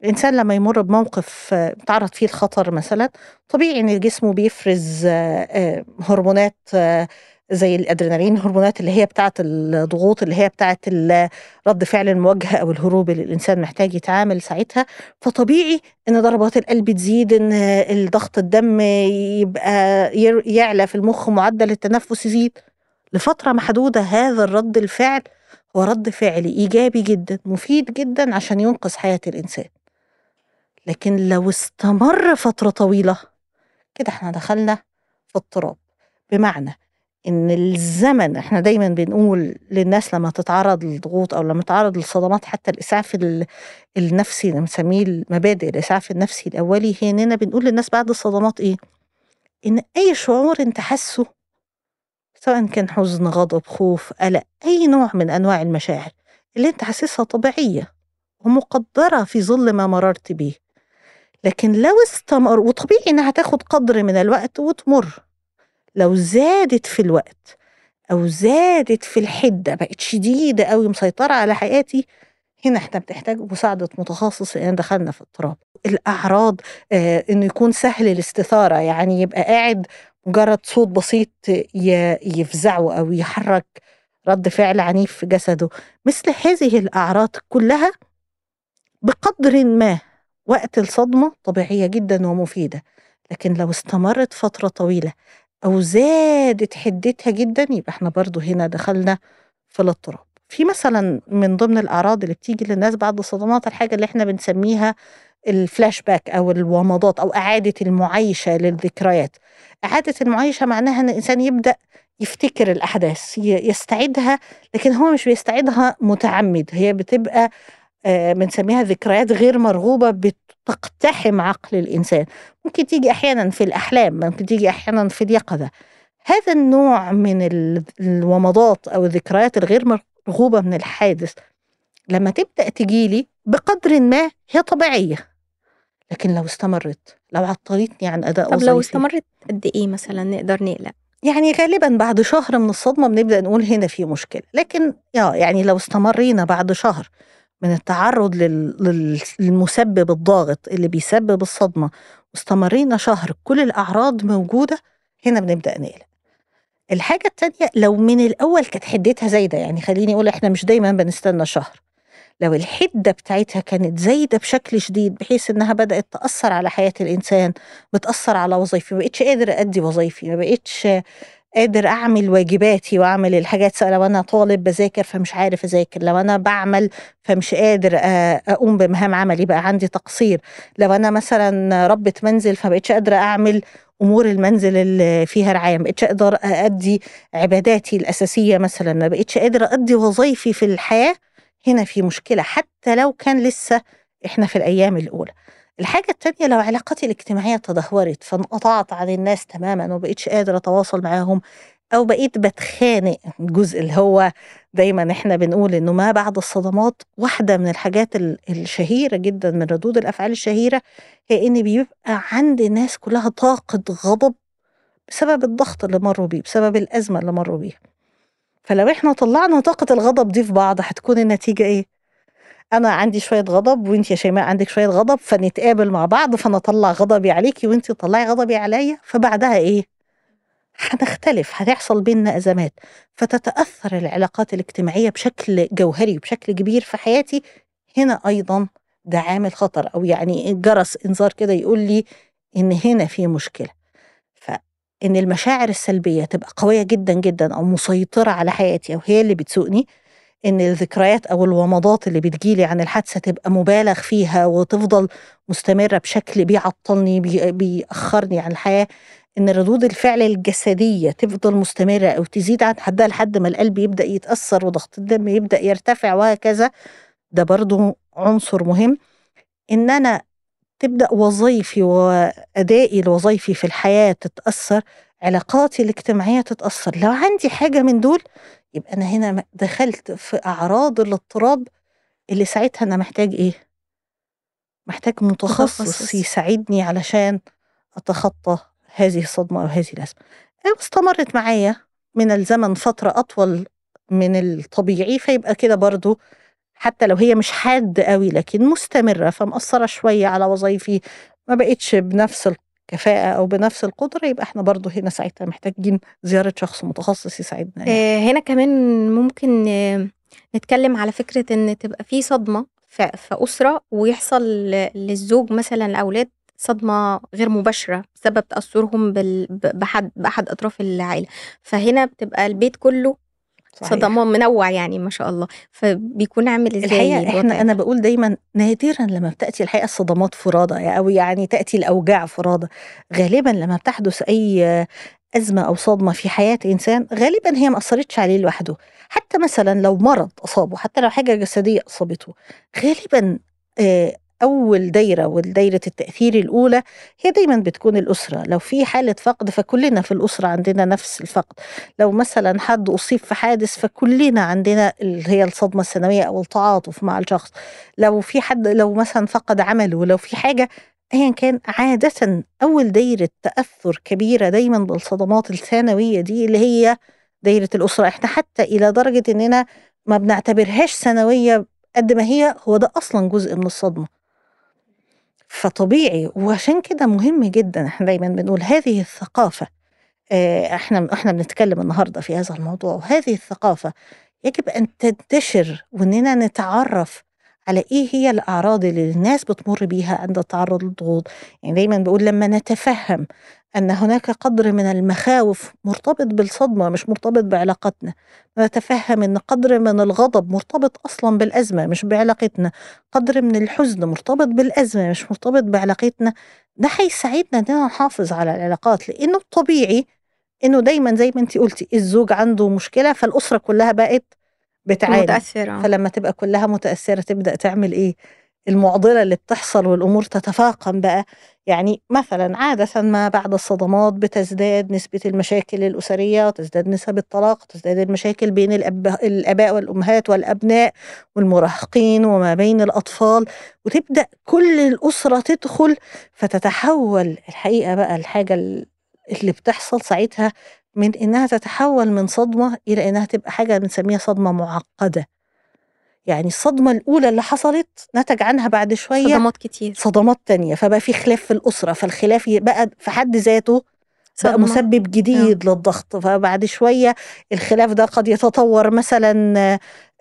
الإنسان لما يمر بموقف آه، تعرض فيه الخطر مثلا طبيعي إن جسمه بيفرز آه، آه، هرمونات زي الأدرينالين الهرمونات اللي هي بتاعة الضغوط اللي هي بتاعة رد فعل المواجهة أو الهروب اللي الإنسان محتاج يتعامل ساعتها. فطبيعي إن ضربات القلب تزيد إن الضغط الدم يبقى يعلى في المخ معدل التنفس يزيد. لفترة محدودة هذا الرد الفعل هو رد فعل إيجابي جدا مفيد جدا عشان ينقذ حياة الإنسان. لكن لو استمر فترة طويلة كده إحنا دخلنا في اضطراب بمعنى إن الزمن إحنا دايما بنقول للناس لما تتعرض للضغوط أو لما تتعرض للصدمات حتى الإسعاف ال- النفسي اللي بنسميه المبادئ الإسعاف النفسي الأولي هي اننا بنقول للناس بعد الصدمات إيه؟ إن أي شعور أنت حاسه سواء كان حزن غضب خوف قلق أي نوع من أنواع المشاعر اللي أنت حاسسها طبيعية ومقدرة في ظل ما مررت بيه. لكن لو استمر وطبيعي إنها تاخد قدر من الوقت وتمر. لو زادت في الوقت أو زادت في الحدة بقت شديدة قوي مسيطره على حياتي هنا إحنا بنحتاج مساعدة متخصص لأن دخلنا في اضطراب الأعراض آه إنه يكون سهل الاستثارة يعني يبقى قاعد مجرد صوت بسيط يفزعه أو يحرك رد فعل عنيف في جسده. مثل هذه الأعراض كلها بقدر ما وقت الصدمة طبيعية جدا ومفيدة لكن لو استمرت فترة طويلة أو زادت حدتها جدا يبقى إحنا برضو هنا دخلنا في الاضطراب. في مثلا من ضمن الأعراض اللي بتيجي للناس بعد الصدمات الحاجة اللي إحنا بنسميها الفلاش باك أو الومضات أو إعادة المعايشة للذكريات. إعادة المعايشة معناها أن الإنسان يبدأ يفتكر الأحداث ي- يستعيدها لكن هو مش بيستعيدها متعمد هي بتبقى بنسميها ذكريات غير مرغوبة بتقتحم عقل الإنسان. ممكن تيجي أحيانا في الأحلام ممكن تيجي أحيانا في اليقظة. هذا النوع من ال- الومضات أو الذكريات الغير مرغوبة من الحادث لما تبدأ تجيلي بقدر ما هي طبيعية. لكن لو استمرت لو عطلتني عن أداء طب لو استمرت قد إيه مثلا نقدر نقلق؟ يعني غالبا بعد شهر من الصدمة بنبدأ نقول هنا في مشكلة. لكن يا يعني لو استمرينا بعد شهر من التعرض لل- لل- للمسبب الضاغط اللي بيسبب الصدمة. واستمرينا شهر كل الأعراض موجودة. هنا بنبدأ نقلق. الحاجة التانية لو من الأول كانت حدتها زايدة يعني خليني أقول إحنا مش دايما بنستنى شهر. لو الحدة بتاعتها كانت زايدة بشكل شديد بحيث إنها بدأت تأثر على حياة الإنسان بتأثر على وظيفي ما بقتش قادر أدي وظيفي ما بقتش قادر أعمل واجباتي وأعمل الحاجات لو أنا طالب بذاكر فمش عارف أذاكر لو أنا بعمل فمش قادر آه، أقوم بمهام عملي بقى عندي تقصير لو أنا مثلا ربة منزل فمبقتش قادرة أعمل أمور المنزل اللي فيها رعاية ما بقتش أقدر أدي عباداتي الأساسية مثلا ما بقتش قادرة أدي وظيفي في الحياة هنا في مشكلة حتى لو كان لسه إحنا في الأيام الأولى. الحاجة التانية لو علاقاتي الاجتماعية تدهورت فانقطعت عن الناس تماما وبقيتش قادرة أتواصل معاهم أو بقيت بتخانق الجزء اللي هو دايما إحنا بنقول إنه ما بعد الصدمات واحدة من الحاجات ال- الشهيرة جدا من ردود الأفعال الشهيرة هي إن بيبقى عند الناس كلها طاقة غضب بسبب الضغط اللي مروا بيه بسبب الأزمة اللي مروا بيها فلو إحنا طلعنا طاقة الغضب دي في بعض هتكون النتيجة إيه؟ أنا عندي شوية غضب وأنت يا شيماء عندك شوية غضب فنتقابل مع بعض فانا اطلع غضبي عليكي وأنت تطلعي غضبي عليا فبعدها إيه؟ هنختلف هتحصل بينا أزمات. فتتأثر العلاقات الاجتماعية بشكل جوهري وبشكل كبير في حياتي. هنا أيضا ده عامل خطر أو يعني جرس إنذار كده يقول لي إن هنا في مشكلة. فإن المشاعر السلبية تبقى قوية جدا جدا أو مسيطرة على حياتي أو هي اللي بتسوقني إن الذكريات أو الومضات اللي بتجيلي عن الحادثة تبقى مبالغ فيها وتفضل مستمرة بشكل بيعطلني بي- بيأخرني عن الحياة إن ردود الفعل الجسدية تفضل مستمرة أو تزيد عن حدها لحد ما القلب يبدأ يتأثر وضغط الدم يبدأ يرتفع وهكذا. ده برضو عنصر مهم. إن أنا تبدأ وظيفي وأدائي لوظيفي في الحياة تتأثر علاقاتي الاجتماعية تتأثر. لو عندي حاجة من دول يبقى أنا هنا دخلت في أعراض الاضطراب اللي ساعتها أنا محتاج إيه محتاج متخصص, متخصص. يساعدني علشان أتخطى هذه الصدمة أو هذه الأزمة أو استمرت معايا من الزمن فترة أطول من الطبيعي فيبقى كده برضو حتى لو هي مش حاد قوي لكن مستمرة فمأثرة شوية على وظيفي ما بقتش بنفس الكفاءه أو بنفس القدرة يبقى إحنا برضو هنا ساعتها محتاجين زيارة شخص متخصص يساعدنا يعني. آه، هنا كمان ممكن آه، نتكلم على فكرة إن تبقى في صدمة في أسرة ويحصل للزوج مثلا الأولاد صدمة غير مباشرة بسبب تأثرهم بحد بأحد أطراف العائلة فهنا بتبقى البيت كله صحيح. صدمة منوع يعني ما شاء الله فبيكون عامل إزاي الحقيقة إحنا أنا؟ بقول دايما نادرا لما بتأتي الحقيقة الصدمات فرادى أو يعني تأتي الأوجاع فرادى غالبا لما بتحدث أي أزمة أو صدمة في حياة إنسان غالبا هي ما أثرتش عليه لوحده حتى مثلا لو مرض أصابه حتى لو حاجة جسدية أصابته غالبا آه، أول دايرة والدايره التأثير الأولى هي دايما بتكون الأسرة. لو في حالة فقد فكلنا في الأسرة عندنا نفس الفقد. لو مثلا حد أصيب في حادث فكلنا عندنا اللي هي الصدمة السنوية أو التعاطف مع الشخص. لو في حد لو مثلا فقد عمله لو في حاجة ايا كان عادة أول دايرة تأثر كبيرة دايما بالصدمات الثانويه دي اللي هي دايرة الأسرة. إحنا حتى إلى درجة إننا ما بنعتبرهاش ثانويه قد ما هي هو ده أصلا جزء من الصدمة. فطبيعي وعشان كده مهم جدا إحنا دايما بنقول هذه الثقافة آه، إحنا إحنا بنتكلم النهارده في هذا الموضوع وهذه الثقافة يجب أن تنتشر وإننا نتعرف على إيه هي الأعراض اللي الناس بتمر بيها عند التعرض للضغوط؟ يعني دايما بقول لما نتفهم أن هناك قدر من المخاوف مرتبط بالصدمة مش مرتبط بعلاقتنا نتفهم أن قدر من الغضب مرتبط أصلا بالأزمة مش بعلاقتنا قدر من الحزن مرتبط بالأزمة مش مرتبط بعلاقتنا ده هيساعدنا إننا نحافظ على العلاقات لأنه الطبيعي إنه دايما زي ما انت قلتي الزوج عنده مشكلة فالأسرة كلها بقت بتعاني. متأثرة. فلما تبقى كلها متأثرة تبدأ تعمل إيه؟ المعضلة اللي بتحصل والأمور تتفاقم بقى. يعني مثلا عادة ما بعد الصدمات بتزداد نسبة المشاكل الأسرية وتزداد نسب الطلاق تزداد المشاكل بين الأب... الآباء والأمهات والأبناء والمراهقين وما بين الأطفال. وتبدأ كل الأسرة تدخل فتتحول الحقيقة بقى الحاجة اللي بتحصل ساعتها من إنها تتحول من صدمة إلى إنها تبقى حاجة بنسميها صدمة معقدة. يعني الصدمة الأولى اللي حصلت نتج عنها بعد شوية صدمات كتير. صدمات تانية فبقى في خلاف في الأسرة فالخلاف بقى في حد ذاته بقى. مسبب جديد للضغط. فبعد شوية الخلاف ده قد يتطور مثلا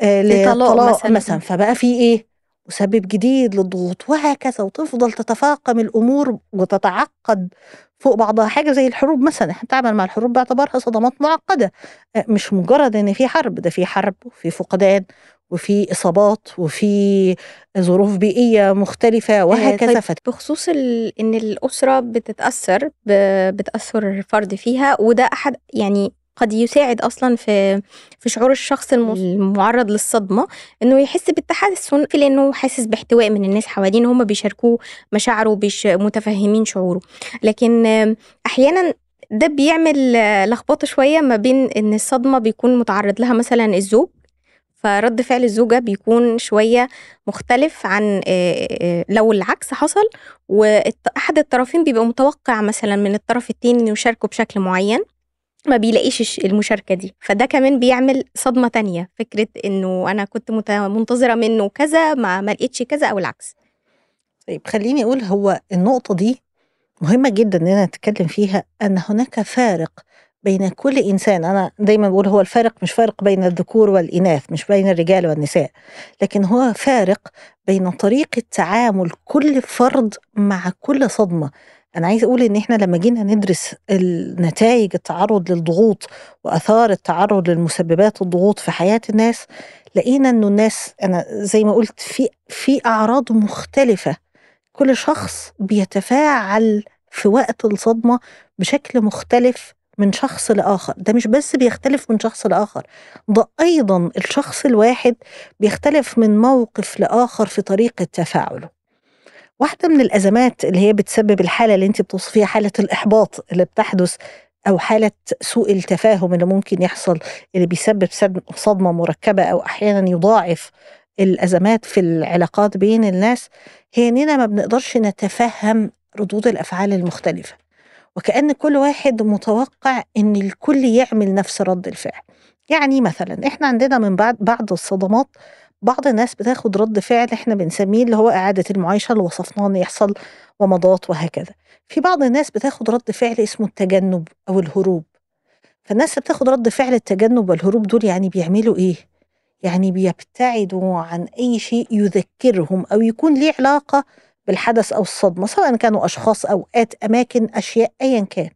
آه، لطلاق مثلاً. مثلا. فبقى في إيه؟ مسبب جديد للضغوط وهكذا وتفضل تتفاقم الأمور وتتعقد فوق بعضها حاجة زي الحروب مثلا إحنا بنتعامل مع الحروب باعتبارها صدمات معقدة آه، مش مجرد إن في حرب ده في حرب وفي فقدان وفي إصابات وفي ظروف بيئية مختلفة وهكذا طيب بخصوص. إن الأسرة بتتأثر. بتأثر الفرد فيها وده أحد يعني قد يساعد أصلا في في شعور الشخص الم- المعرض للصدمة إنه يحس بالتحسن في لأنه حاسس باحتواء من الناس حواليه هم بيشاركوه مشاعره وبيش متفهمين شعوره. لكن أحيانا ده بيعمل لخبطة شوية ما بين إن الصدمة بيكون متعرض لها مثلا الزوج فرد فعل الزوجة بيكون شوية مختلف عن لو العكس حصل وأحد الطرفين بيبقى متوقع مثلا من الطرف التاني إنه يشاركه بشكل معين. ما بيلاقيش المشاركة دي. فده كمان بيعمل صدمة تانية. فكرة إنه أنا كنت منتظرة منه كذا ما ما لقيتش كذا أو العكس. طيب خليني أقول هو النقطة دي مهمة جدا إننا نتكلم فيها أن هناك فارق بين كل إنسان. أنا دايما بقول هو الفارق مش فارق بين الذكور والإناث مش بين الرجال والنساء. لكن هو فارق بين طريقة تعامل كل فرد مع كل صدمة. أنا عايز أقول إن إحنا لما جينا ندرس النتائج التعرض للضغوط وآثار التعرض للمسببات الضغوط في حياة الناس لقينا إنه الناس أنا زي ما قلت في في أعراض مختلفة. كل شخص بيتفاعل في وقت الصدمة بشكل مختلف من شخص لآخر. ده مش بس بيختلف من شخص لآخر ده أيضا الشخص الواحد بيختلف من موقف لآخر في طريقة تفاعله. واحدة من الأزمات اللي هي بتسبب الحالة اللي انت بتوصفيها حالة الإحباط اللي بتحدث أو حالة سوء التفاهم اللي ممكن يحصل اللي بيسبب صد- صدمة مركبة أو أحيانا يضاعف الأزمات في العلاقات بين الناس هي إننا ما بنقدرش نتفهم ردود الأفعال المختلفة. وكأن كل واحد متوقع إن الكل يعمل نفس رد الفعل. يعني مثلا إحنا عندنا من بعد بعد الصدمات بعض الناس بتاخد رد فعل إحنا بنسميه اللي هو إعادة المعايشة اللي وصفناه إن يحصل ومضات وهكذا. في بعض الناس بتاخد رد فعل اسمه التجنب أو الهروب. فالناس اللي بتاخد رد فعل التجنب والهروب دول يعني بيعملوا إيه؟ يعني بيبتعدوا عن أي شيء يذكرهم أو يكون ليه علاقة بالحدث أو الصدمة سواء كانوا أشخاص أوقات أماكن أشياء أيا كان.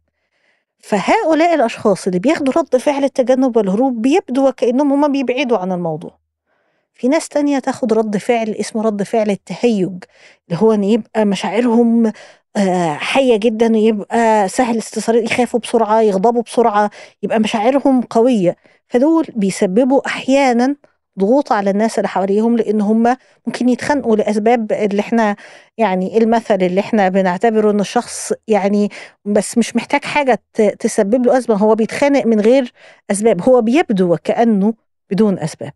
فهؤلاء الأشخاص اللي بياخدوا رد فعل التجنب والهروب بيبدو وكأنهم هما بيبعدوا عن الموضوع. في ناس تانية تاخد رد فعل اسمه رد فعل التهيج اللي هو إن يبقى مشاعرهم آه، حية جدا يبقى سهل استثارة يخافوا بسرعة يغضبوا بسرعة يبقى مشاعرهم قوية. فدول بيسببوا أحيانا ضغوط على الناس اللي حواليهم لأن هم ممكن يتخانقوا لأسباب اللي إحنا يعني المثل اللي إحنا بنعتبره إن الشخص يعني بس مش محتاج حاجة ت- تسبب له أزمة هو بيتخانق من غير أسباب هو بيبدو وكأنه بدون أسباب.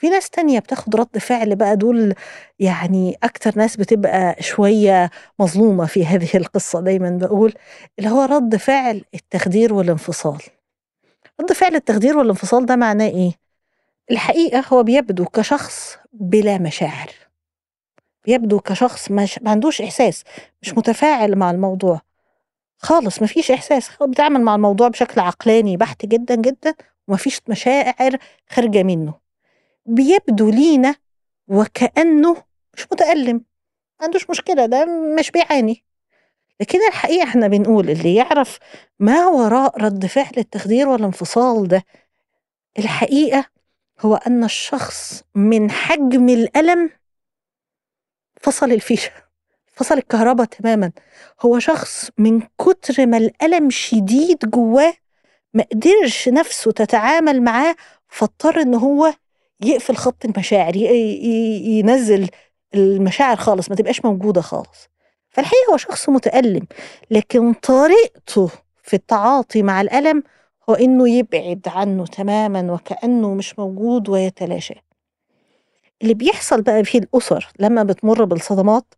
في ناس تانية بتاخد رد فعل بقى دول يعني أكتر ناس بتبقى شوية مظلومة في *laughs* هذه القصة دايما بقول اللي هو رد فعل التخدير والانفصال. رد فعل التخدير والانفصال ده معناه إيه؟ الحقيقة هو بيبدو كشخص بلا مشاعر. بيبدو كشخص مش ما عندوش إحساس مش متفاعل مع الموضوع. خالص مفيش إحساس. هو بيتعامل مع الموضوع بشكل عقلاني بحت جدا جدا ومفيش مشاعر خارجة منه. بيبدو لينا وكأنه مش متألم ما عندوش مشكلة ده مش بيعاني. لكن الحقيقة إحنا بنقول اللي يعرف ما وراء رد فعل التخدير والانفصال ده الحقيقة هو أن الشخص من حجم الألم فصل الفيشة فصل الكهرباء تماما. هو شخص من كتر ما الألم شديد جواه ما قدرش نفسه تتعامل معاه فاضطر إن هو يقفل خط المشاعر ينزل المشاعر خالص ما تبقاش موجودة خالص. فالحقيقة هو شخص متألم لكن طريقته في التعاطي مع الألم هو إنه يبعد عنه تماما وكأنه مش موجود ويتلاشى اللي بيحصل بقى في الأسر لما بتمر بالصدمات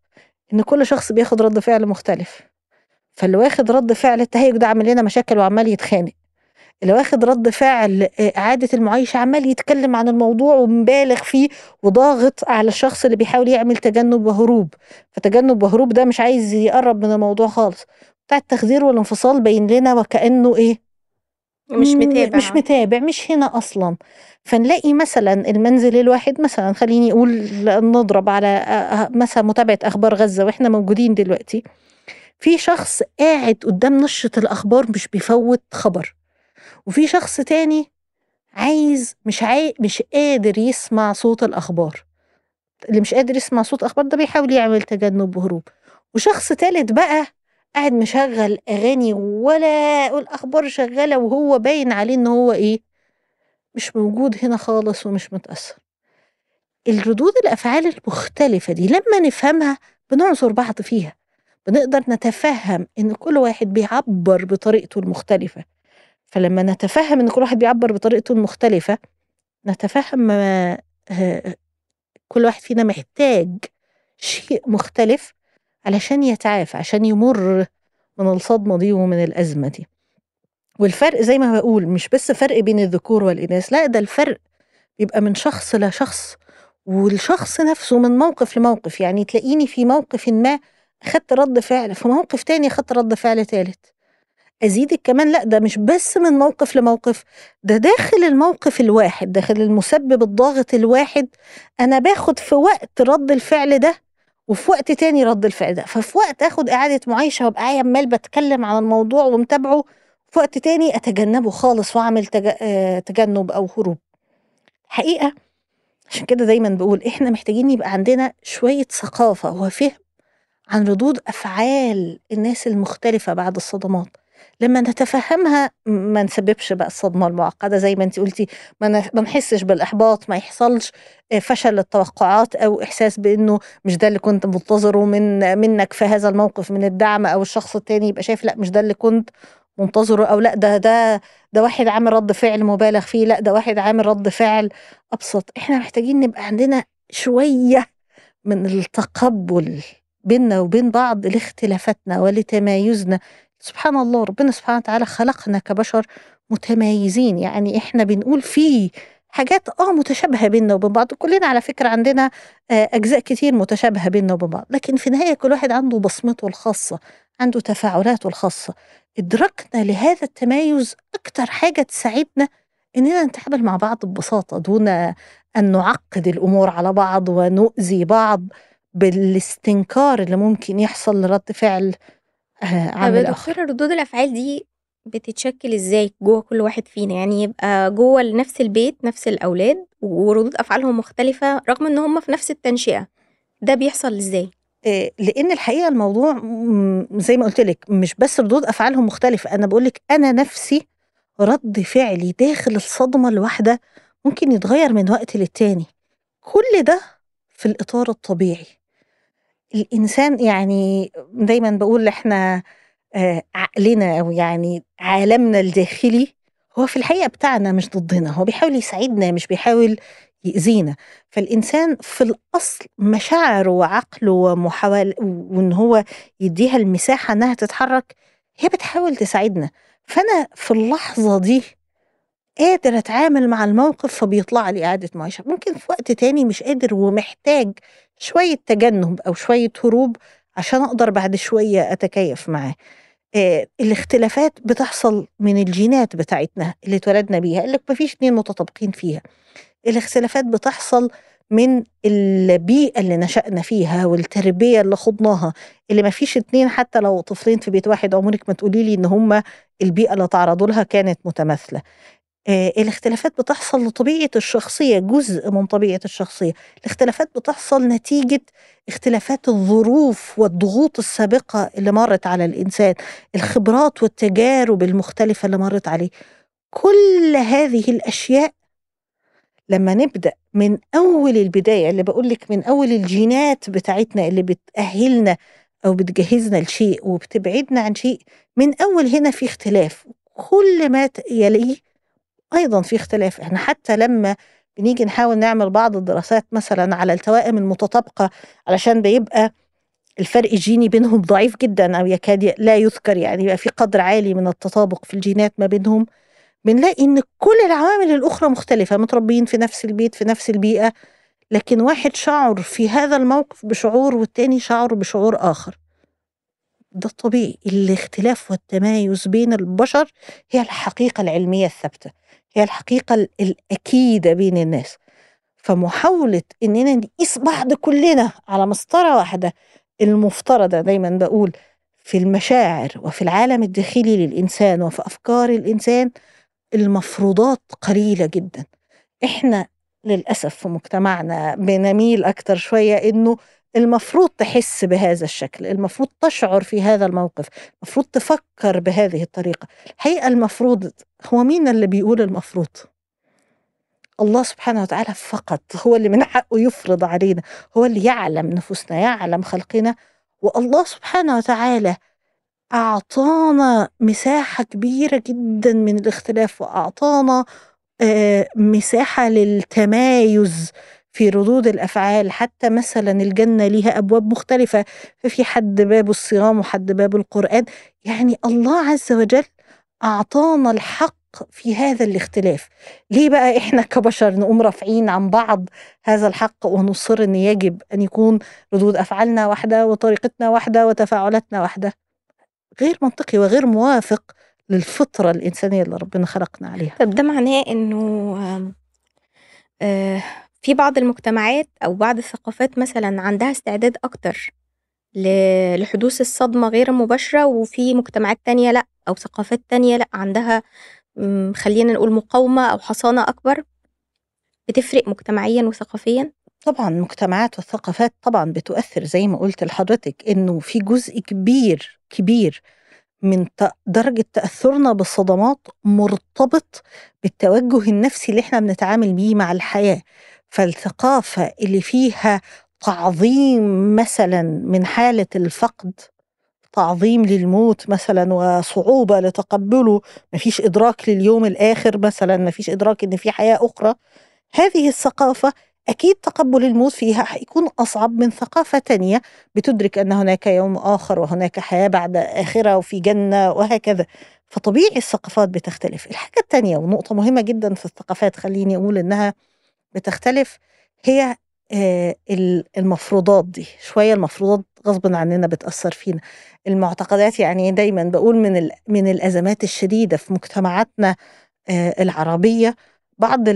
إن كل شخص بياخد رد فعل مختلف. فاللي واخد رد فعل التهيج ده عامل لنا مشاكل وعمال يتخانق. اللي واخد رد فعل آه، إعادة المعايشة عمال يتكلم عن الموضوع ومبالغ فيه وضاغط على الشخص اللي بيحاول يعمل تجنب وهروب. فتجنب وهروب ده مش عايز يقرب من الموضوع خالص. بتاع التخدير والانفصال باين لنا وكأنه إيه؟ مش متابع. مش متابع مش هنا أصلا. فنلاقي مثلا المنزل الواحد مثلا خليني أقول نضرب على آه، آه، مثلا متابعة أخبار غزة وإحنا موجودين دلوقتي. في شخص قاعد قدام نشرة الأخبار مش بيفوت خبر. وفي شخص تاني عايز مش عاي... مش قادر يسمع صوت الأخبار. اللي مش قادر يسمع صوت أخبار ده بيحاول يعمل تجنب وهروب. وشخص تالت بقى قاعد مشغل أغاني ولا الأخبار شغالة وهو باين عليه إن هو إيه مش موجود هنا خالص ومش متأثر. الردود الأفعال المختلفة دي لما نفهمها بنعذر بعض فيها. بنقدر نتفهم إن كل واحد بيعبر بطريقته المختلفة. فلما نتفهم إن كل واحد بيعبر بطريقته المختلفة نتفهم آه، كل واحد فينا محتاج شيء مختلف علشان يتعافى عشان يمر من الصدمة دي ومن الأزمة دي. والفرق زي ما بقول مش بس فرق بين الذكور والإناث لا ده الفرق بيبقى من شخص لشخص والشخص نفسه من موقف لموقف. يعني تلاقيني في موقف ما أخدت رد فعل في موقف تاني أخدت رد فعل تالت. أزيدك كمان؟ لا ده مش بس من موقف لموقف ده داخل الموقف الواحد داخل المسبب الضاغط الواحد. أنا باخد في وقت رد الفعل ده وفي وقت تاني رد الفعل ده. ففي وقت آخد إعادة معايشة وأبقى عمال بتكلم عن الموضوع ومتابعه في وقت تاني أتجنبه خالص وأعمل. آه، تجنب أو هروب. حقيقة عشان كده دايما بقول إحنا محتاجين يبقى عندنا شوية ثقافة وفهم عن ردود أفعال الناس المختلفة بعد الصدمات. لما نتفهمها ما نسببش بقى الصدمة المعقدة زي ما انت قلتي. ما نحسش بالإحباط ما يحصلش آه، فشل التوقعات أو إحساس بإنه مش ده اللي كنت منتظره من منك في هذا الموقف من الدعم أو الشخص التاني يبقى شايف لأ مش ده اللي كنت منتظره أو لأ ده ده ده واحد عامل رد فعل مبالغ فيه لأ ده واحد عامل رد فعل أبسط. إحنا محتاجين نبقى عندنا شوية من التقبل بيننا وبين بعض لاختلافاتنا ولتمايزنا سبحان الله ربنا سبحانه وتعالى خلقنا كبشر متمايزين يعني إحنا بنقول في حاجات آه متشابهة بيننا وبين بعض. كلنا على فكرة عندنا آه، أجزاء كتير متشابهة بيننا وبين بعض. لكن في النهاية كل واحد عنده بصمته الخاصة عنده تفاعلاته الخاصة. إدراكنا لهذا التمايز أكتر حاجة تساعدنا إننا نتعامل مع بعض ببساطة دون أن نعقد الأمور على بعض ونؤذي بعض بالإستنكار اللي ممكن يحصل لرد فعل آه، طب دكتورة ردود الأفعال دي بتتشكل إزاي جوه كل واحد فينا؟ يعني يبقى جوه نفس البيت نفس الأولاد وردود أفعالهم مختلفة رغم إن هم في نفس التنشئة. ده بيحصل إزاي؟ آه، لأن الحقيقة الموضوع زي ما قلت لك مش بس ردود أفعالهم مختلفة. أنا بقول لك أنا نفسي رد فعلي داخل الصدمة الواحدة ممكن يتغير من وقت للتاني. كل ده في الإطار الطبيعي. الإنسان يعني دايما بقول إحنا آه، عقلنا أو يعني عالمنا الداخلي هو في الحقيقة بتاعنا مش ضدنا هو بيحاول يساعدنا مش بيحاول يأذينا. فالإنسان في الأصل مشاعره وعقله ومحاول وإن هو يديها المساحة إنها تتحرك هي بتحاول تساعدنا. فأنا في اللحظة دي قادر أتعامل مع الموقف فبيطلع لي إعادة معيشة ممكن في وقت تاني مش قادر ومحتاج شوية تجنب أو شوية هروب عشان أقدر بعد شوية أتكيف معاه. آه، الاختلافات بتحصل من الجينات بتاعتنا اللي اتولدنا بيها اللي مفيش اتنين متطابقين فيها. الاختلافات بتحصل من البيئة اللي نشأنا فيها والتربية اللي خضناها اللي ما فيش اتنين حتى لو طفلين في بيت واحد عمرك ما تقولي لي إن هما البيئة اللي تعرضوا لها كانت متماثلة. الاختلافات بتحصل لطبيعة الشخصية جزء من طبيعة الشخصية. الاختلافات بتحصل نتيجة اختلافات الظروف والضغوط السابقة اللي مرت على الإنسان الخبرات والتجارب المختلفة اللي مرت عليه. كل هذه الأشياء لما نبدأ من أول البداية اللي بقولك من أول الجينات بتاعتنا اللي بتأهلنا أو بتجهزنا لشيء وبتبعدنا عن شيء من أول هنا في اختلاف. كل ما يليه أيضا في اختلاف. إحنا حتى لما بنيجي نحاول نعمل بعض الدراسات مثلا على التوائم المتطابقة علشان بيبقى الفرق الجيني بينهم ضعيف جدا أو يكاد لا يذكر يعني يبقى في قدر عالي من التطابق في الجينات ما بينهم بنلاقي إن كل العوامل الأخرى مختلفة متربيين في نفس البيت في نفس البيئة لكن واحد شعر في هذا الموقف بشعور والتاني شعر بشعور آخر. ده الطبيعي. الاختلاف والتمايز بين البشر هي الحقيقة العلمية الثابتة. هي الحقيقة الأكيدة بين الناس. فمحاولة إننا نقيس بعض كلنا على مسطرة واحدة المفترضة دايما بقول في المشاعر وفي العالم الداخلي للإنسان وفي أفكار الإنسان المفروضات قليلة جدا. إحنا للأسف في مجتمعنا بنميل أكتر شوية إنه المفروض تحس بهذا الشكل المفروض تشعر في هذا الموقف المفروض تفكر بهذه الطريقة. الحقيقة المفروض هو مين اللي بيقول المفروض؟ الله سبحانه وتعالى فقط هو اللي من حقه يفرض علينا هو اللي يعلم نفوسنا يعلم خلقنا. والله سبحانه وتعالى أعطانا مساحة كبيرة جدا من الاختلاف وأعطانا آه مساحة للتمايز. في ردود الأفعال حتى مثلا الجنة ليها أبواب مختلفة ففي حد باب الصيام وحد باب القرآن. يعني الله عز وجل أعطانا الحق في هذا الاختلاف. ليه بقى إحنا كبشر نقوم رافعين عن بعض هذا الحق ونصر أن يجب أن يكون ردود أفعالنا واحدة وطريقتنا واحدة وتفاعلاتنا واحدة؟ غير منطقي وغير موافق للفطرة الإنسانية اللي ربنا خلقنا عليها. طب ده معناه إنه آه في بعض المجتمعات أو بعض الثقافات مثلا عندها استعداد أكتر لحدوث الصدمة غير المباشرة وفي مجتمعات تانية لأ أو ثقافات تانية لأ عندها خلينا نقول مقاومة أو حصانة أكبر. بتفرق مجتمعيا وثقافيا؟ طبعا المجتمعات والثقافات طبعا بتؤثر زي ما قلت لحضرتك إنه في جزء كبير كبير من درجة تأثرنا بالصدمات مرتبط بالتوجه النفسي اللي إحنا بنتعامل بيه مع الحياة. فالثقافة اللي فيها تعظيم مثلا من حالة الفقد تعظيم للموت مثلا وصعوبة لتقبله مفيش إدراك لليوم الآخر مثلا مفيش إدراك إن في حياة أخرى هذه الثقافة أكيد تقبل الموت فيها حيكون أصعب من ثقافة تانية بتدرك أن هناك يوم آخر وهناك حياة بعد آخرة وفي جنة وهكذا. فطبيعي الثقافات بتختلف. الحاجة التانية ونقطة مهمة جدا في الثقافات خليني أقول إنها بتختلف هي المفروضات دي شوية المفروضات غصب عننا بتأثر فينا. المعتقدات يعني دايما بقول من من الأزمات الشديدة في مجتمعاتنا العربية بعض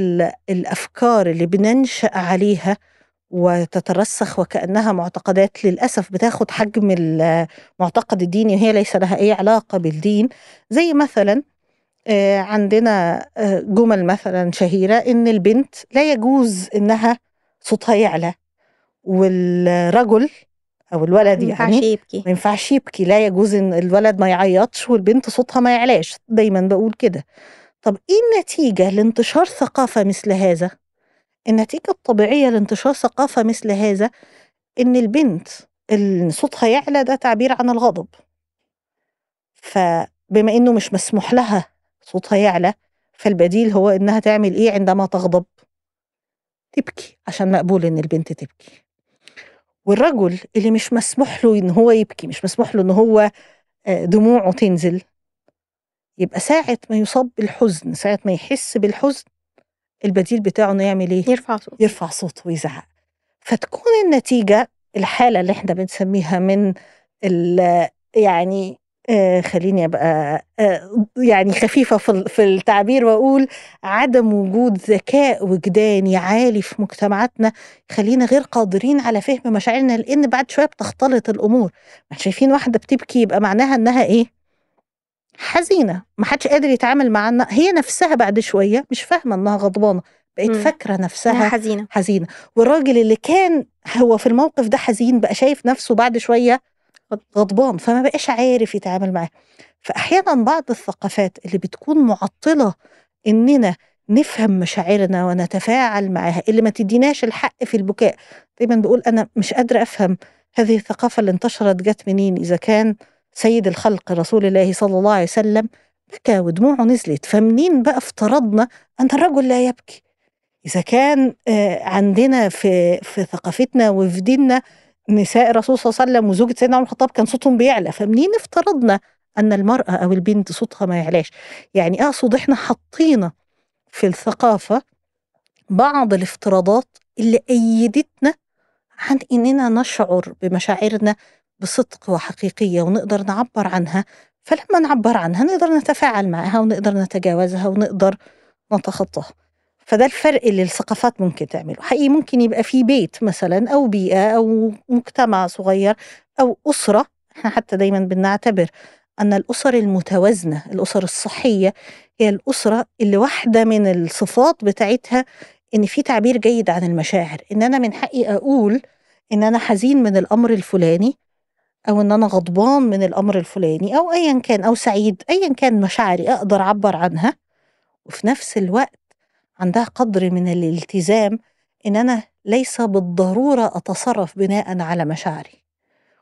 الأفكار اللي بننشأ عليها وتترسخ وكأنها معتقدات للأسف بتاخد حجم المعتقد الديني وهي ليس لها أي علاقة بالدين. زي مثلا عندنا جمل مثلا شهيرة إن البنت لا يجوز إنها صوتها يعلى والرجل أو الولد يعني يبكي. ما ينفعش يبكي لا يجوز إن الولد ما يعيطش والبنت صوتها ما يعلاش دايما بقول كده طب إيه النتيجة لانتشار ثقافة مثل هذا؟ النتيجة الطبيعية لانتشار ثقافة مثل هذا إن البنت اللي صوتها يعلى ده تعبير عن الغضب فبما إنه مش مسموح لها صوتها يعلى فالبديل هو إنها تعمل إيه عندما تغضب؟ تبكي عشان مقبول إن البنت تبكي والرجل اللي مش مسموح له إن هو يبكي مش مسموح له إن هو دموعه تنزل يبقى ساعة ما يصاب بالحزن ساعة ما يحس بالحزن البديل بتاعه إنه يعمل إيه؟ يرفع صوته يرفع صوته ويزعق فتكون النتيجة الحالة اللي إحنا بنسميها من يعني آه خليني أبقى آه يعني خفيفة في في التعبير وأقول عدم وجود ذكاء وجداني عالي في مجتمعاتنا يخلينا غير قادرين على فهم مشاعرنا لأن بعد شوية بتختلط الأمور. ما شايفين واحدة بتبكي يبقى معناها إنها إيه؟ حزينة. ما حدش قادر يتعامل معاها هي نفسها بعد شوية مش فاهمة إنها غضبانة بقت. فاكرة نفسها حزينة. حزينة. والراجل اللي كان هو في الموقف ده حزين بقى شايف نفسه بعد شوية غضبان فما بقاش عارف يتعامل معاه فاحيانا بعض الثقافات اللي بتكون معطلة إننا نفهم مشاعرنا ونتفاعل معاها اللي ما تديناش الحق في البكاء. دايما بقول أنا مش قادرة أفهم هذه الثقافة اللي انتشرت جت منين إذا كان سيد الخلق رسول الله صلى الله عليه وسلم بكى ودموعه نزلت فمنين بقى افترضنا أن الرجل لا يبكي؟ إذا كان آه، عندنا في في ثقافتنا وفي ديننا نساء الرسول صلى الله عليه وسلم وزوجة سيدنا عمر الخطاب كان صوتهم بيعلى فمنين افترضنا أن المرأة أو البنت صوتها ما يعلاش؟ يعني أقصد إحنا حطينا في الثقافة بعض الافتراضات اللي أيدتنا عن إننا نشعر بمشاعرنا بصدق وحقيقية ونقدر نعبر عنها فلما نعبر عنها نقدر نتفاعل معها ونقدر نتجاوزها ونقدر نتخطاها. فده الفرق اللي الثقافات ممكن تعمله. حقيقي ممكن يبقى في بيت مثلا أو بيئة أو مجتمع صغير أو أسرة إحنا حتى دايما بنعتبر أن الأسر المتوازنة الأسر الصحية هي الأسرة اللي واحدة من الصفات بتاعتها إن في تعبير جيد عن المشاعر. إن أنا من حقي أقول إن أنا حزين من الأمر الفلاني أو إن أنا غضبان من الأمر الفلاني أو أيا كان أو سعيد أيا كان مشاعري أقدر أعبر عنها. وفي نفس الوقت عندها قدر من الالتزام إن أنا ليس بالضرورة أتصرف بناء على مشاعري.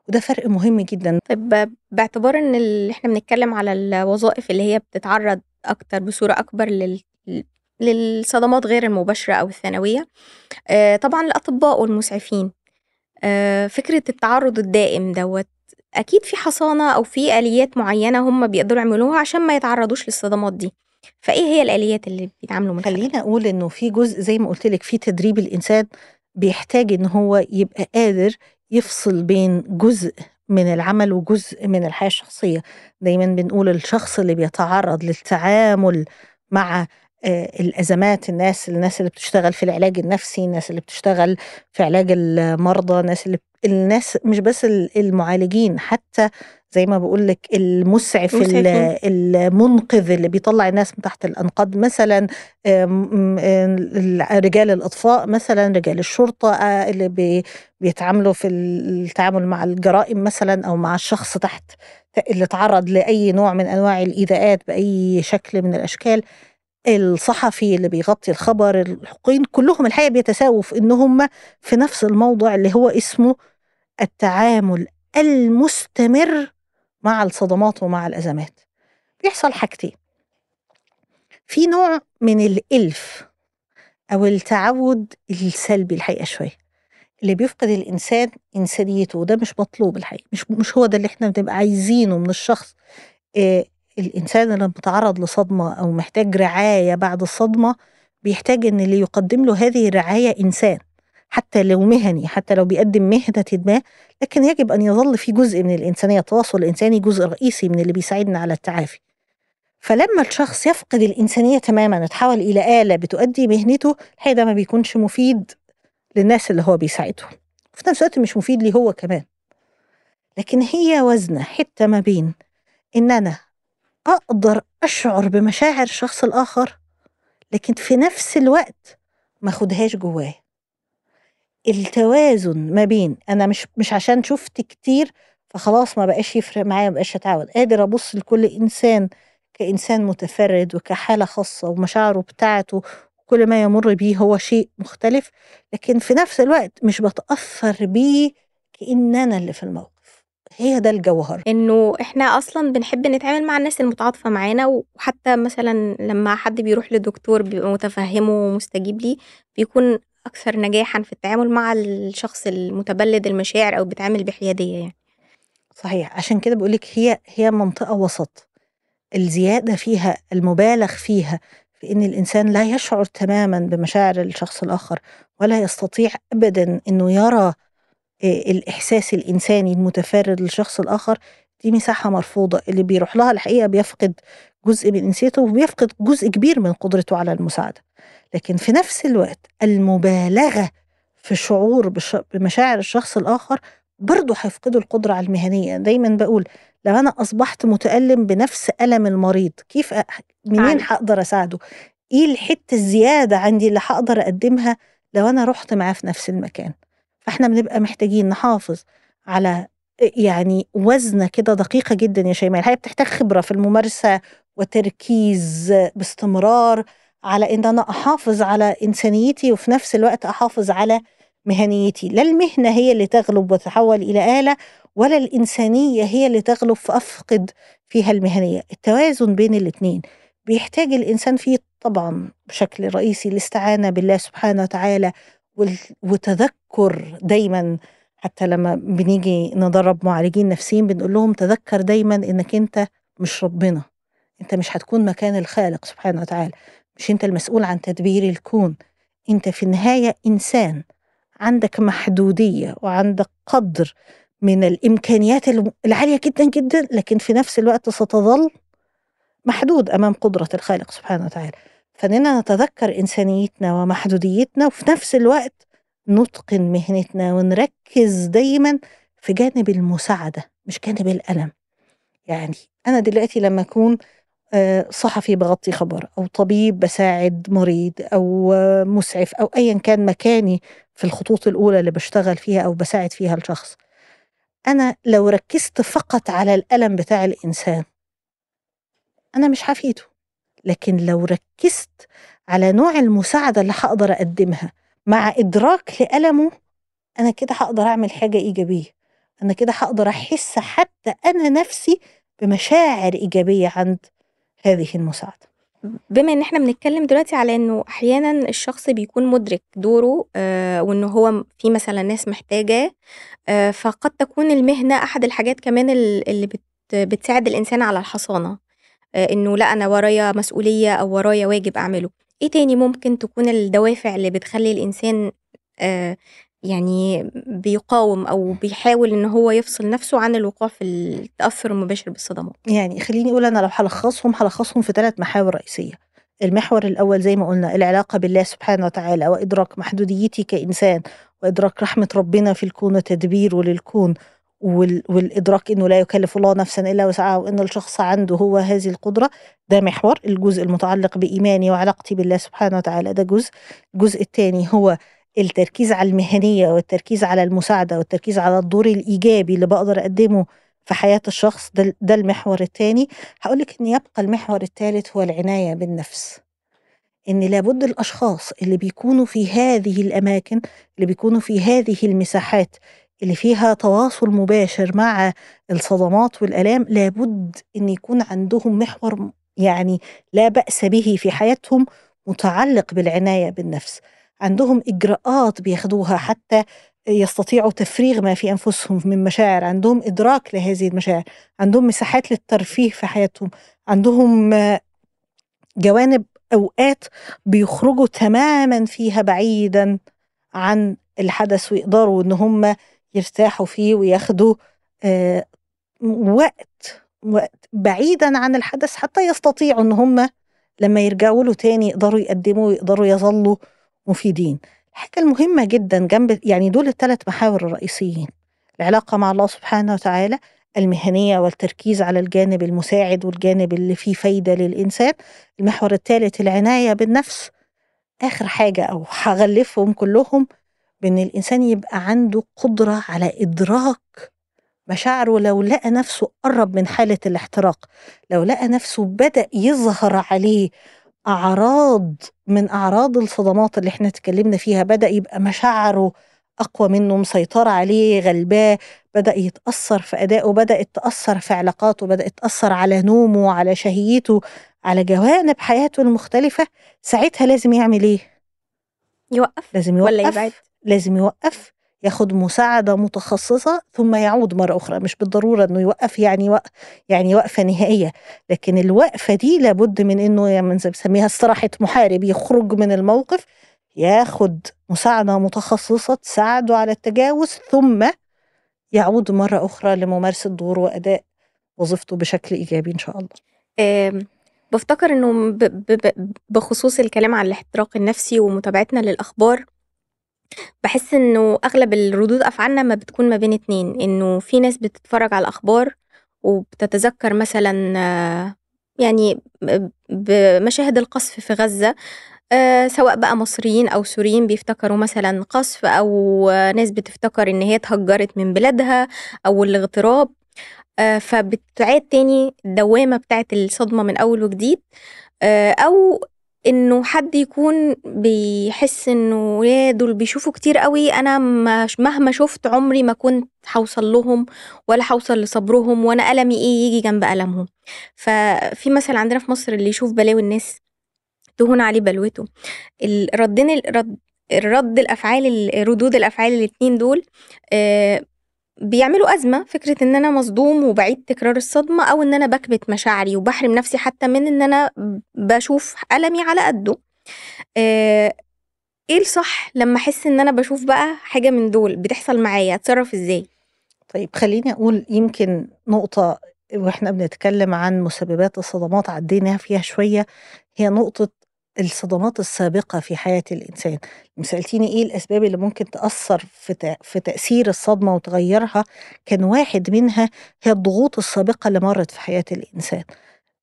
وده فرق مهم جدا. طيب باعتبار إن اللي إحنا بنتكلم على الوظائف اللي هي بتتعرض أكتر بصورة أكبر لل للصدمات غير المباشرة أو الثانوية آه، طبعا الأطباء والمسعفين. آه، فكرة التعرض الدائم دوت أكيد في حصانة أو في آليات معينة هم بيقدروا يعملوها عشان ما يتعرضوش للصدمات دي. فإيه هي الآليات اللي بيتعاملوا من خلالها؟ خلينا أقول إنه في جزء زي ما قلت لك في تدريب الإنسان بيحتاج إن هو يبقى قادر يفصل بين جزء من العمل وجزء من الحياة الشخصية دايما بنقول الشخص اللي بيتعرض للتعامل مع آه، الأزمات الناس الناس اللي بتشتغل في العلاج النفسي الناس اللي بتشتغل في علاج المرضى الناس اللي الناس مش بس ال- المعالجين حتى زي ما بقول لك المسعف. المنقذ اللي بيطلع الناس من تحت الأنقاض مثلا رجال الإطفاء مثلا رجال الشرطة آه، اللي بي بيتعاملوا في التعامل مع الجرائم مثلا أو مع الشخص تحت اللي تعرض لأي نوع من أنواع الإيذاءات بأي شكل من الأشكال الصحفي اللي بيغطي الخبر الحقوقيين كلهم الحقيقة بيتساووا في إن هم في نفس الموضوع اللي هو اسمه التعامل المستمر مع الصدمات ومع الأزمات. بيحصل حاجتين. في نوع من الإلف أو التعود السلبي الحقيقة شوية اللي بيفقد الإنسان إنسانيته وده مش مطلوب الحقيقة مش مش هو ده اللي إحنا بنبقى عايزينه من الشخص. إيه الإنسان اللي متعرض لصدمة أو محتاج رعاية بعد الصدمة بيحتاج إن اللي يقدم له هذه الرعاية إنسان. حتى لو مهني حتى لو بيقدم مهنة ما لكن يجب أن يظل في جزء من الإنسانية التواصل الإنساني جزء رئيسي من اللي بيساعدنا على التعافي. فلما الشخص يفقد الإنسانية تماما اتحول إلى آلة بتؤدي مهنته الحقيقة ده ما بيكونش مفيد للناس اللي هو بيساعدهم. وفي نفس الوقت مش مفيد ليه هو كمان. لكن هي وزنة حتة ما بين إن أنا أقدر أشعر بمشاعر الشخص الآخر لكن في نفس الوقت ما أخدهاش جوايا التوازن ما بين أنا مش مش عشان شفت كتير فخلاص ما بقاش يفرق معايا ما بقاش أتعود. قادر أبص لكل إنسان كإنسان متفرد وكحالة خاصة ومشاعره بتاعته كل ما يمر بيه هو شيء مختلف لكن في نفس الوقت مش بتأثر بيه كأن أنا اللي في الموقف. هي ده الجوهر. إنه إحنا أصلا بنحب نتعامل مع الناس المتعاطفة معانا وحتى مثلا لما حد بيروح لدكتور بيبقى متفهمه ومستجيب ليه بيكون أكثر نجاحا في التعامل مع الشخص المتبلد المشاعر أو بيتعامل بحيادية يعني. صحيح عشان كده بقولك هي هي منطقة وسط. الزيادة فيها المبالغ فيها في إن الإنسان لا يشعر تماما بمشاعر الشخص الآخر ولا يستطيع أبدا إنه يرى آه، الإحساس الإنساني المتفرد للشخص الآخر. دي مساحة مرفوضة. اللي بيروح لها الحقيقة بيفقد جزء من إنسيته وبيفقد جزء كبير من قدرته على المساعدة. لكن في نفس الوقت المبالغة في شعور بش- بمشاعر الشخص الآخر برضه هيفقدوا القدرة على المهنية. دايما بقول لو أنا أصبحت متألم بنفس ألم المريض كيف أ- منين. هقدر أساعده؟ إيه الحتة الزيادة عندي اللي هقدر أقدمها لو أنا رحت معاه في نفس المكان؟ فإحنا بنبقى محتاجين نحافظ على يعني وزنة كده دقيقة جدا يا شيماء. هي بتحتاج خبرة في الممارسة وتركيز باستمرار. على إن أنا أحافظ على إنسانيتي وفي نفس الوقت أحافظ على مهنيتي. لا المهنة هي اللي تغلب وتتحول إلى آلة ولا الإنسانية هي اللي تغلب فأفقد فيها المهنية. التوازن بين الاثنين بيحتاج الإنسان فيه طبعا بشكل رئيسي الاستعانة بالله سبحانه وتعالى وتذكر دايما. حتى لما بنيجي ندرب معالجين نفسيين بنقول لهم تذكر دايما إنك أنت مش ربنا. أنت مش هتكون مكان الخالق سبحانه وتعالى. مش أنت المسؤول عن تدبير الكون أنت في النهاية إنسان عندك محدودية وعندك قدر من الإمكانيات العالية جدا جدا لكن في نفس الوقت ستظل محدود أمام قدرة الخالق سبحانه وتعالى. فإننا نتذكر إنسانيتنا ومحدوديتنا وفي نفس الوقت نتقن مهنتنا ونركز دايما في جانب المساعدة مش جانب الألم. يعني أنا دلوقتي لما أكون صحفي بغطي خبر أو طبيب بساعد مريض أو آه، مسعف أو ايا كان مكاني في الخطوط الأولى اللي بشتغل فيها أو بساعد فيها الشخص أنا لو ركزت فقط على الألم بتاع الإنسان أنا مش هفيده. لكن لو ركزت على نوع المساعدة اللي هقدر أقدمها مع إدراك لألمه أنا كده هقدر أعمل حاجة إيجابية. أنا كده هقدر أحس حتى أنا نفسي بمشاعر إيجابية عند هذه المساعدة. بما إن إحنا بنتكلم دلوقتي على إنه أحيانا الشخص بيكون مدرك دوره آه وإنه هو في مثلا ناس محتاجاه آه فقد تكون المهنة أحد الحاجات كمان ال- اللي بت بتساعد الإنسان على الحصانة. آه إنه لا أنا ورايا مسؤولية أو ورايا واجب أعمله. إيه تاني ممكن تكون الدوافع اللي بتخلي الإنسان آه يعني بيقاوم أو بيحاول إن هو يفصل نفسه عن الوقوع في التأثر المباشر بالصدمات. يعني خليني أقول أنا لو هلخصهم هلخصهم في ثلاث محاور رئيسية. المحور الأول زي ما قلنا العلاقة بالله سبحانه وتعالى وإدراك محدوديتي كإنسان وإدراك رحمة ربنا في الكون وتدبيره للكون وال... والإدراك إنه لا يكلف الله نفسا إلا وسعها وإن الشخص عنده هو هذه القدرة. ده محور الجزء المتعلق بإيماني وعلاقتي بالله سبحانه وتعالى. ده جزء. الجزء الثاني هو التركيز على المهنية والتركيز على المساعدة والتركيز على الدور الإيجابي اللي بقدر أقدمه في حياة الشخص ده ده المحور الثاني هقول لك إن يبقى المحور الثالث هو العناية بالنفس. إن لابد الأشخاص اللي بيكونوا في هذه الأماكن اللي بيكونوا في هذه المساحات اللي فيها تواصل مباشر مع الصدمات والآلام لابد إن يكون عندهم محور يعني لا بأس به في حياتهم متعلق بالعناية بالنفس. عندهم إجراءات بياخدوها حتى يستطيعوا تفريغ ما في أنفسهم من مشاعر. عندهم إدراك لهذه المشاعر عندهم مساحات للترفيه في حياتهم عندهم جوانب أوقات بيخرجوا تماما فيها بعيدا عن الحدث ويقدروا إن هم يرتاحوا فيه وياخدوا آه، وقت وقت بعيدا عن الحدث حتى يستطيعوا إن هم لما يرجعوا له تاني يقدروا يقدموا ويقدروا يظلوا مفيدين. الحاجة المهمة جدا جنب يعني دول الثلاث محاور الرئيسيين. العلاقة مع الله سبحانه وتعالى المهنية والتركيز على الجانب المساعد والجانب اللي فيه فايدة للإنسان. المحور الثالث العناية بالنفس. آخر حاجة أو هغلفهم كلهم بأن الإنسان يبقى عنده قدرة على إدراك مشاعره لو لقى نفسه قرب من حالة الاحتراق لو لقى نفسه بدأ يظهر عليه أعراض من أعراض الصدمات اللي إحنا اتكلمنا فيها بدأ يبقى مشاعره أقوى منه مسيطرة عليه غلباه بدأ يتأثر في أدائه بدأت تأثر في علاقاته بدأت تأثر على نومه على شهيته على جوانب حياته المختلفة. ساعتها لازم يعمل إيه؟ يوقف لازم يوقف ولا يبعد؟ لازم يوقف. ياخد مساعدة متخصصة ثم يعود مرة أخرى. مش بالضرورة إنه يوقف يعني وق... يعني وقفة نهائية. لكن الوقفة دي لابد من إنه يعني بنسميها استراحة محارب يخرج من الموقف ياخد مساعدة متخصصة تساعده على التجاوز ثم يعود مرة أخرى لممارسة دوره وأداء وظيفته بشكل إيجابي إن شاء الله. آمم، بافتكر إنه ب ب ب بخصوص الكلام عن الاحتراق النفسي ومتابعتنا للأخبار، باحس إنه أغلب الردود أفعالنا ما بتكون ما بين اتنين، إنه في ناس بتتفرج على الأخبار وبتتذكر مثلًا يعني ب بمشاهد القصف في غزة آآ، سواء بقى مصريين أو سوريين بيفتكروا مثلًا قصف أو ناس بتفتكر إن هي اتهجرت من بلادها أو الاغتراب، آآ، فبتعاد تاني الدوامة بتاعة الصدمة من أول وجديد، أو إنه حد يكون بيحس إنه ياه! دول بيشوفوا كتير أوي أنا مش مهما شُفت عمري ما كنت هاوصل لهم ولا هاوصل لصبرهم وأنا ألمي إيه ييجي جنب ألمهم، ففي مثل عندنا في مصر اللي يشوف بلاوي الناس تهون عليه بلوته، ال ردين الرد الرد الأفعال ال ردود الأفعال الاتنين دول آآ، بيعملوا أزمة، فكرة إن أنا مصدوم وباعيد تكرار الصدمة أو إن أنا باكبت مشاعري وباحرم نفسي حتى من إن أنا باشوف ألمي على قدّه، آآ، إيه الصح لمّا أحس إن أنا باشوف بقى حاجة من دول؟ بتحصل معايا، أتصرّف إزاي؟ طيب خلّيني أقول يمكن نقطة وإحنا بنتكلم عن مسببات الصدمات عدّينا فيها شوية، هي نقطة الصدمات السابقة في حياة الإنسان، سألتيني إيه الأسباب اللي ممكن تأثّر في في تأثير الصدمة وتغيّرها، كان واحد منها هي الضغوط السابقة اللي مرّت في حياة الإنسان،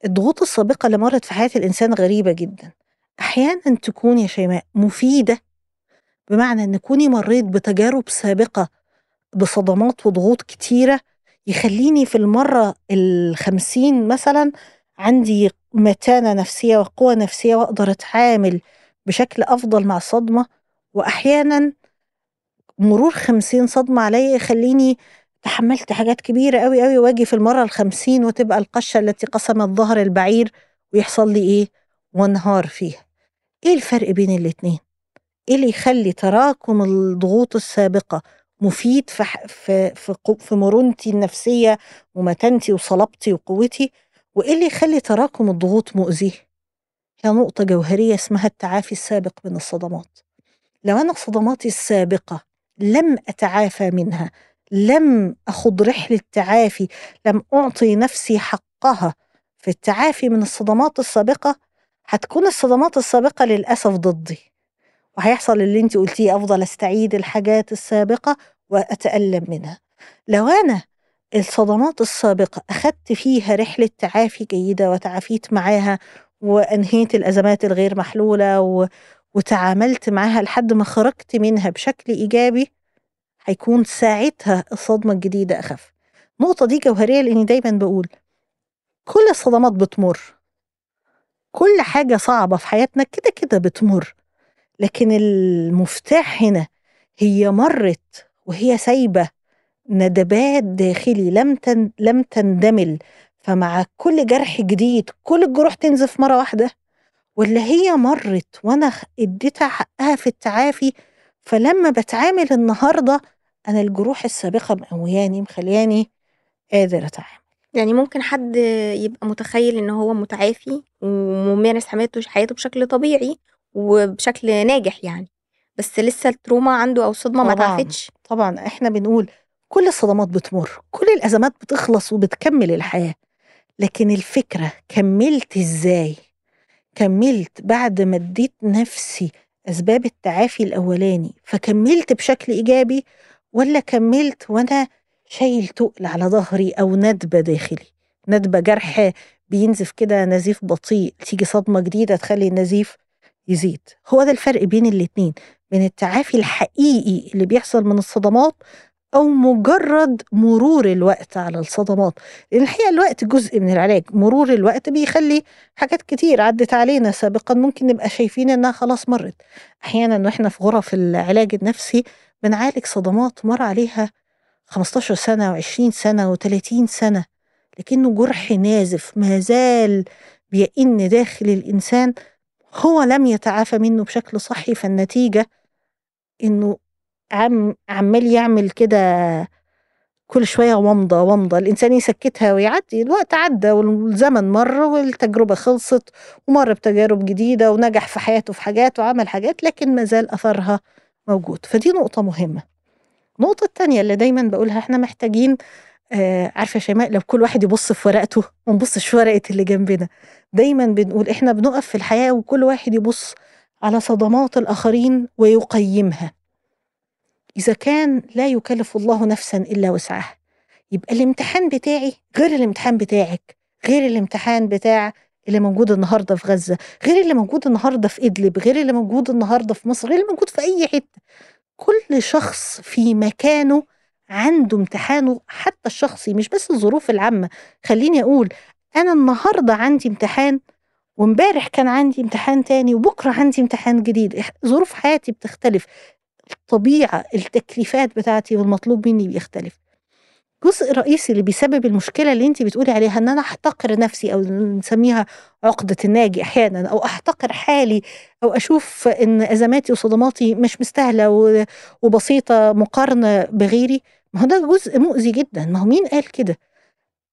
الضغوط السابقة اللي مرّت في حياة الإنسان غريبة جدًا، أحيانًا تكون يا شيماء مفيدة، بمعنى إن كوني مرّيت بتجارب سابقة بصدمات وضغوط كتيرة، يخلّيني في المرّة ال50 مثلًا عندي متانة نفسية وقوة نفسية وأقدر أتعامل بشكل أفضل مع الصدمة، وأحيانًا مرور 50 صدمة عليَّ يخلّيني تحمّلت حاجات كبيرة أوي، أوي، وآجي في المرّة ال50 وتبقى القشة التي قسمت ظهر البعير ويحصل لي إيه، وانهار فيها. إيه الفرق بين الاتنين؟ إيه اللي يخلّي تراكم الضغوط السابقة مفيد في في في مرونتي النفسية ومتانتي وصلابتي وقوتي، وإيه اللي يخلّي تراكم الضغوط مؤذي؟ هي نقطة جوهرية اسمها التعافي السابق من الصدمات. لو أنا صدماتي السابقة لم أتعافى منها، لم أخوض رحلة تعافي، لم أعطي نفسي حقها في التعافي من الصدمات السابقة، هتكون الصدمات السابقة للأسف ضدي، وهيحصل اللي أنتِ قُلتيه أفضل أستعيد الحاجات السابقة وأتألم منها. لو أنا الصدمات السابقة أخدت فيها رحلة تعافي جيدة وتعافيت معاها وأنهيت الأزمات الغير محلولة و وتعاملت معاها لحد ما خرجت منها بشكل إيجابي، هيكون ساعتها الصدمة الجديدة أخف. النقطة دي جوهرية لإني دايمًا باقول كل الصدمات بتمُر. كل حاجة صعبة في حياتنا كده، كده بتمُر، لكن المفتاح هنا هي مرّت وهي سايبة ندبات داخلي لم تن لم تندمل، فمع كل جرح جديد كل الجروح تنزف مرّة واحدة، والّا هي مرّت وأنا خ اديتها حقها في التعافي، فلمّا باتعامل النهارده أنا الجروح السابقة مقوياني مخلّياني قادر أتعامل. يعني ممكن حد يبقى متخيل إن هو متعافي وممارس حماته حياته بشكل طبيعي وبشكل ناجح يعني، بس لسه التروما عنده أو الصدمة ما طبعًا، اتعافتش. طبعًا إحنا بنقول كل الصدمات بتمُر، كل الأزمات بتخلص وبتكمّل الحياة، لكن الفكرة كمّلت إزاي؟ كمّلت بعد ما اديت نفسي أسباب التعافي الأولاني، فكمّلت بشكل إيجابي والّا كمّلت وأنا شايل تُقل على ضهري أو ندبة داخلي، ندبة جرح بينزف كده نزيف بطيء، تيجي صدمة جديدة تخلّي النزيف يزيد. هو ده الفرق بين الاتنين، بين التعافي الحقيقي اللي بيحصل من الصدمات أو مجرد مرور الوقت على الصدمات، الحقيقة الوقت جزء من العلاج، مرور الوقت بيخلّي حاجات كتير عدِّت علينا سابقًا ممكن نبقى شايفين إنها خلاص مرّت. أحيانًا وإحنا في غرف العلاج النفسي بنعالج صدمات مَر عليها 15 سنة و20 سنة و30 سنة، لكنه جرح نازف ما زال بيئن داخل الإنسان. هو لم يتعافى منه بشكل صحي، فالنتيجة إنه عم عمّال يعمل كده كل شوية ومضة، ومضة، الإنسان يسكّتها ويعدّي، الوقت عدّى والزمن مَر والتجربة خلصت ومَر بتجارب جديدة ونجح في حياته في حاجات وعمل حاجات، لكن ما زال أثرها موجود، فدي نقطة مهمة. النقطة التانية اللي دايمًا باقولها إحنا محتاجين آه عارفة يا شيماء لو كل واحد يبص في ورقته ما نبصش في ورقة اللي جنبنا. دايما بنقول إحنا بنقف في الحياة وكل واحد يبص على صدمات الآخرين ويقيمها. إذا كان لا يكلف الله نفسا إلا وسعها. يبقى الامتحان بتاعي غير الامتحان بتاعك غير الامتحان بتاع اللي موجود النهارده في غزة غير اللي موجود النهارده في إدلب غير اللي موجود النهارده في مصر غير اللي موجود في أي حتة. كل شخص في مكانه عنده امتحانه حتى الشخصي مش بس الظروف العامة. خليني أقول أنا النهاردة عندي امتحان وامبارح كان عندي امتحان تاني وبكرة عندي امتحان جديد. ظروف حياتي بتختلف. الطبيعة التكليفات بتاعتي والمطلوب مني بيختلف. جزء رئيسي اللي بيسبب المشكلة اللي انت بتقولي عليها إن أنا أحتقر نفسي أو نسميها عقدة الناجي أحيانا أو أحتقر حالي أو أشوف إن أزماتي وصدماتي مش مستاهلة وبسيطة مقارنة بغيري. ما هو ده جزء مؤذي جدا. ما هو مين قال كده؟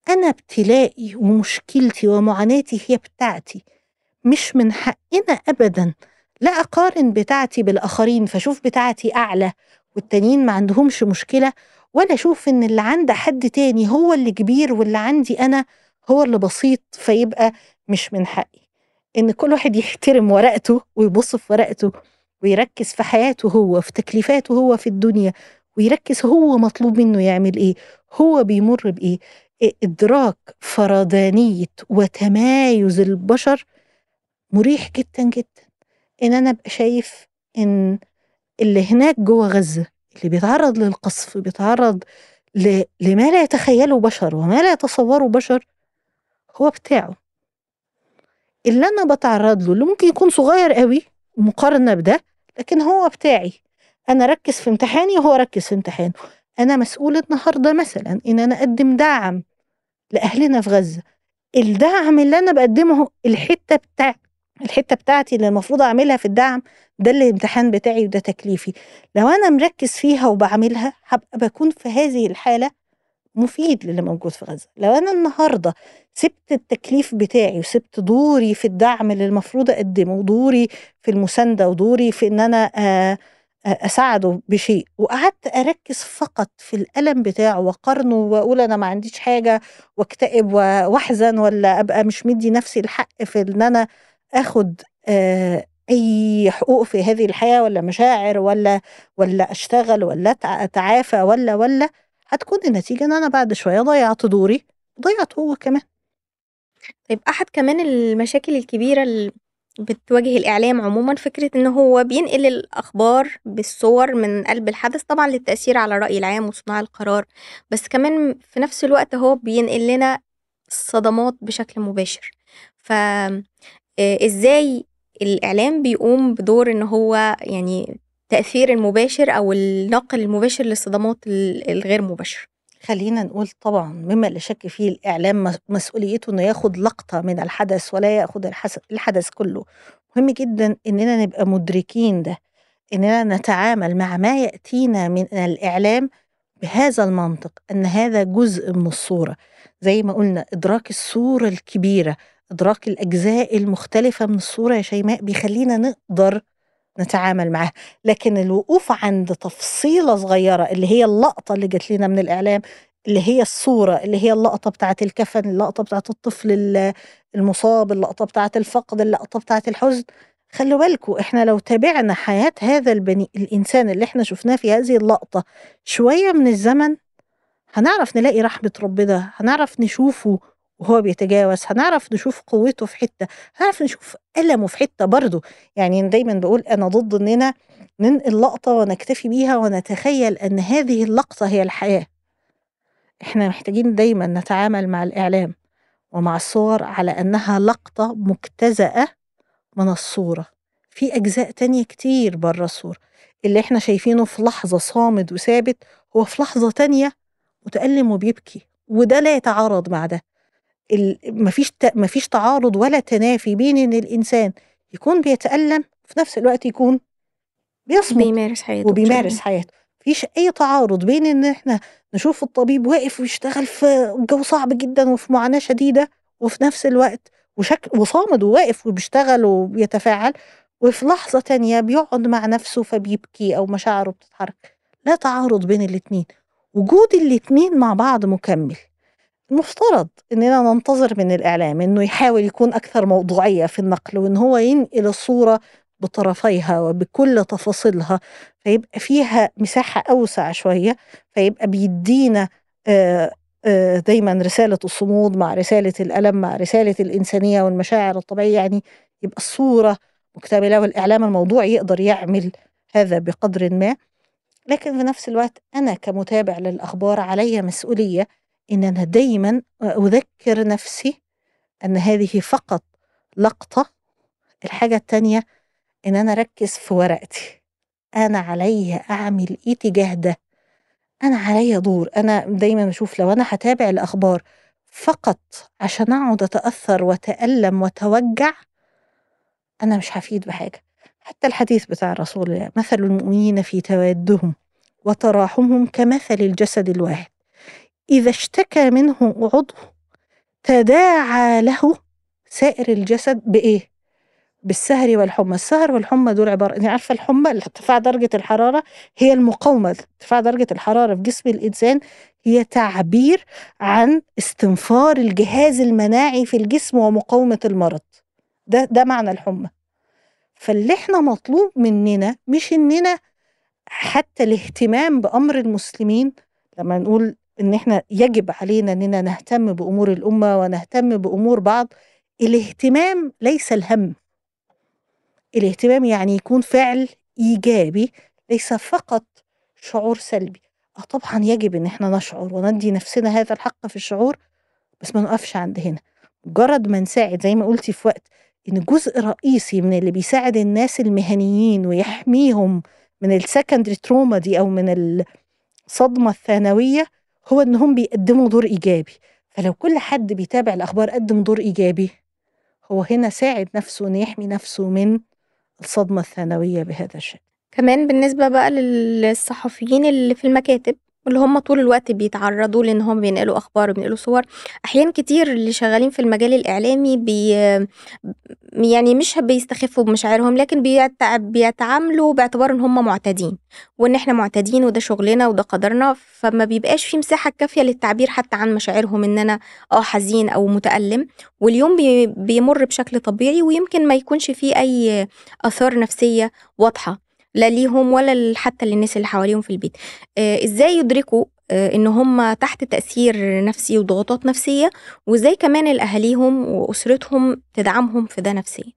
أنا ابتلائي ومشكلتي ومعاناتي هي بتاعتي. مش من حقنا ابدا لا أقارن بتاعتي بالآخرين فاشوف بتاعتي أعلى والتانيين ما عندهمش مشكلة ولا أشوف إن اللي عند حد تاني هو اللي كبير واللي عندي أنا هو اللي بسيط فيبقى مش من حقي. إن كل واحد يحترم ورقته ويبص في ورقته ويركز في حياته هو في تكليفاته هو في الدنيا ويركز هو مطلوب منه يعمل إيه هو بيمر بإيه. إدراك فردانيه وتمايز البشر مريح جدا جدا. إن أنا أبقى شايف إن اللي هناك جوه غزة اللي بيتعرض للقصف بيتعرض ل... لما لا يتخيله بشر وما لا يتصوره بشر هو بتاعه. اللي أنا بتعرض له اللي ممكن يكون صغير قوي مقارنة بده لكن هو بتاعي. أنا ركز في امتحاني وهو ركز في امتحانه. أنا مسؤول النهارده مثلا إن أنا أقدم دعم لأهلنا في غزة. الدعم اللي أنا بقدمه الحتة بتاع الحتة بتاعتي اللي المفروض أعملها في الدعم ده الامتحان بتاعي وده تكليفي. لو أنا مركز فيها وبعملها هبقى بكون في هذه الحالة مفيد للي موجود في غزة. لو أنا النهارده سبت التكليف بتاعي وسبت دوري في الدعم اللي المفروض أقدمه ودوري في المساندة ودوري في إن أنا أساعده بشيء وقعدت أركز فقط في الألم بتاعه وأقارنه وأقول أنا ما عنديش حاجة وأكتئب وأحزن ولا أبقى مش مدي نفسي الحق في إن أنا آخد أي حقوق في هذه الحياة ولا مشاعر ولا ولا أشتغل ولا أتعافى ولا ولا هتكون النتيجه إن أنا بعد شوية ضيعت دوري ضيعت هو كمان. طيب أحد كمان المشاكل الكبيرة اللي بتواجه الإعلام عموما فكرة إن هو بينقل الأخبار بالصور من قلب الحدث طبعا للتأثير على الراي العام وصناع القرار بس كمان في نفس الوقت هو بينقل لنا الصدمات بشكل مباشر. ف إزاي الإعلام بيقوم بدور إن هو يعني التاثير المباشر أو النقل المباشر للصدمات الغير مباشره خلينا نقول طبعا مما لا شك فيه الإعلام مسؤوليته إنه ياخد لقطة من الحدث ولا ياخد الحدث كله. مهم جدا إننا نبقى مدركين ده إننا نتعامل مع ما يأتينا من الإعلام بهذا المنطق إن هذا جزء من الصورة. زي ما قلنا إدراك الصورة الكبيرة إدراك الأجزاء المختلفة من الصورة يا شيماء بيخلينا نقدر نتعامل معاها. لكن الوقوف عند تفصيلة صغيرة اللي هي اللقطة اللي جات لنا من الإعلام اللي هي الصورة اللي هي اللقطة بتاعه الكفن اللقطة بتاعه الطفل المصاب اللقطة بتاعه الفقد اللقطة بتاعه الحزن. خلوا بالكم إحنا لو تابعنا حياة هذا البني الإنسان اللي إحنا شفناه في هذه اللقطة شوية من الزمن هنعرف نلاقي رحمة ربنا هنعرف نشوفه وهو بيتجاوز هنعرف نشوف قوته في حتة هنعرف نشوف ألمه في حتة برضه. يعني دايما بقول أنا ضد إننا ننقل لقطة ونكتفي بيها ونتخيل أن هذه اللقطة هي الحياة. إحنا محتاجين دايما نتعامل مع الإعلام ومع الصور على أنها لقطة مجتزأة من الصورة. في أجزاء تانية كتير بره الصورة. اللي إحنا شايفينه في لحظة صامد وثابت هو في لحظة تانية متألم وبيبكي وده لا يتعارض مع ده. مفيش مفيش تعارض ولا تنافي بين إن الإنسان يكون بيتألم في نفس الوقت يكون بيصمت بيمارس حياته وبيمارس حياته. مفيش أي تعارض بين إن إحنا نشوف الطبيب واقف ويشتغل في جو صعب جدا وفي معاناة شديدة وفي نفس الوقت وشكل وصامد وواقف وبيشتغل وبيتفاعل وفي لحظة تانية بيقعد مع نفسه فبيبكي أو مشاعره بتتحرك. لا تعارض بين الاتنين. وجود الاتنين مع بعض مكمل. المفترض إننا ننتظر من الإعلام إنه يحاول يكون أكثر موضوعية في النقل وإن هو ينقل الصورة بطرفيها وبكل تفاصيلها فيبقى فيها مساحة أوسع شوية فيبقى بيدينا آه، آه، دايما رسالة الصمود مع رسالة الألم مع رسالة الإنسانية والمشاعر الطبيعية يعني يبقى الصورة مكتملة والإعلام الموضوعي يقدر يعمل هذا بقدر ما. لكن في نفس الوقت أنا كمتابع للأخبار علي مسؤولية إن أنا دايما أذكر نفسي أن هذه فقط لقطة الحاجة التانية إن أنا أركز في ورقتي. أنا علي أعمل إيه تجاه ده؟ أنا علي دور. أنا دايما بشوف لو أنا هتابع الأخبار فقط عشان أقعد أتأثر وأتألم وأتوجع أنا مش هفيد بحاجة. حتى الحديث بتاع رسول الله مثل المؤمنين في توادهم وتراحمهم كمثل الجسد الواحد. إذا اشتكى منه عضو تداعى له سائر الجسد بإيه؟ بالسهر والحمى. السهر والحمى دول عبارة أنت عارفة الحمى؟ ارتفاع درجة الحرارة هي المقاومة. ارتفاع درجة الحرارة في جسم الإنسان هي تعبير عن استنفار الجهاز المناعي في الجسم ومقاومة المرض. ده ده معنى الحمى. فاللي إحنا مطلوب مننا مش إننا حتى الاهتمام بأمر المسلمين لما نقول إن إحنا يجب علينا إننا نهتم بأمور الأمة ونهتم بأمور بعض. الاهتمام ليس الهم. الاهتمام يعني يكون فعل إيجابي ليس فقط شعور سلبي. آه طبعا يجب إن إحنا نشعر وندي نفسنا هذا الحق في الشعور بس ما نقفش عند هنا. مجرد ما نساعد زي ما قلتي في وقت إن جزء رئيسي من اللي بيساعد الناس المهنيين ويحميهم من السكندري تروما دي أو من الصدمة الثانوية هو انهم بيقدموا دور إيجابي. فلو كل حد بيتابع الأخبار قدم دور إيجابي هو هنا ساعد نفسه إنه يحمي نفسه من الصدمة الثانوية بهذا الشكل. كمان بالنسبة بقى للصحفيين اللي في المكاتب واللي هم طول الوقت بيتعرضوا لإن هم بينقلوا أخبار وبينقلوا صور. احيان كتير اللي شغالين في المجال الإعلامي بي يعني مش بيستخفوا بمشاعرهم لكن بيتع... بيتعاملوا باعتبار إن هم معتادين وإن إحنا معتادين وده شغلنا وده قدرنا فما بيبقاش في مساحة كافية للتعبير حتى عن مشاعرهم إن أنا آه حزين أو متألم. واليوم بي... بيمر بشكل طبيعي ويمكن ما يكونش فيه أي آثار نفسية واضحة. لا ليهم ولا حتى للناس اللي حواليهم في البيت. آه إزاي يدركوا آه إن هم تحت تأثير نفسي وضغوطات نفسية وإزاي كمان الأهاليهم وأسرتهم تدعمهم في ده نفسيا؟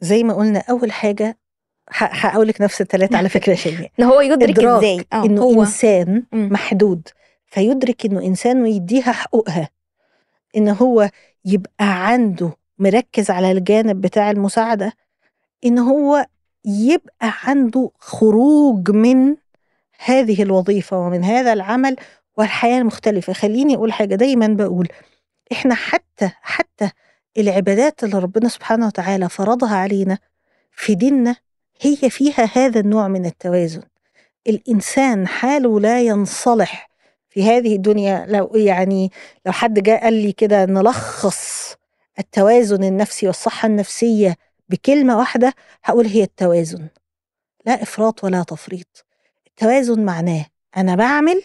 زي ما قلنا أول حاجة هقول لك نفس الثلاثه على فكرة شيماء. *laughs* إن هو يدرك إزاي؟ آه إنه هو. إنسان. محدود. فيدرك إنه إنسان ويديها حقوقها. إن هو يبقى عنده مركز على الجانب بتاع المساعدة. إن هو يبقى عنده خروج من هذه الوظيفة ومن هذا العمل والحياة المختلفه خليني أقول حاجة دايما بقول إحنا حتى حتى العبادات اللي ربنا سبحانه وتعالى فرضها علينا في ديننا هي فيها هذا النوع من التوازن. الإنسان حاله لا ينصلح في هذه الدنيا. لو يعني لو حد جاء قال لي كده نلخص التوازن النفسي والصحة النفسية بكلمة واحدة هقول هي التوازن. لا إفراط ولا تفريط. التوازن معناه أنا بعمل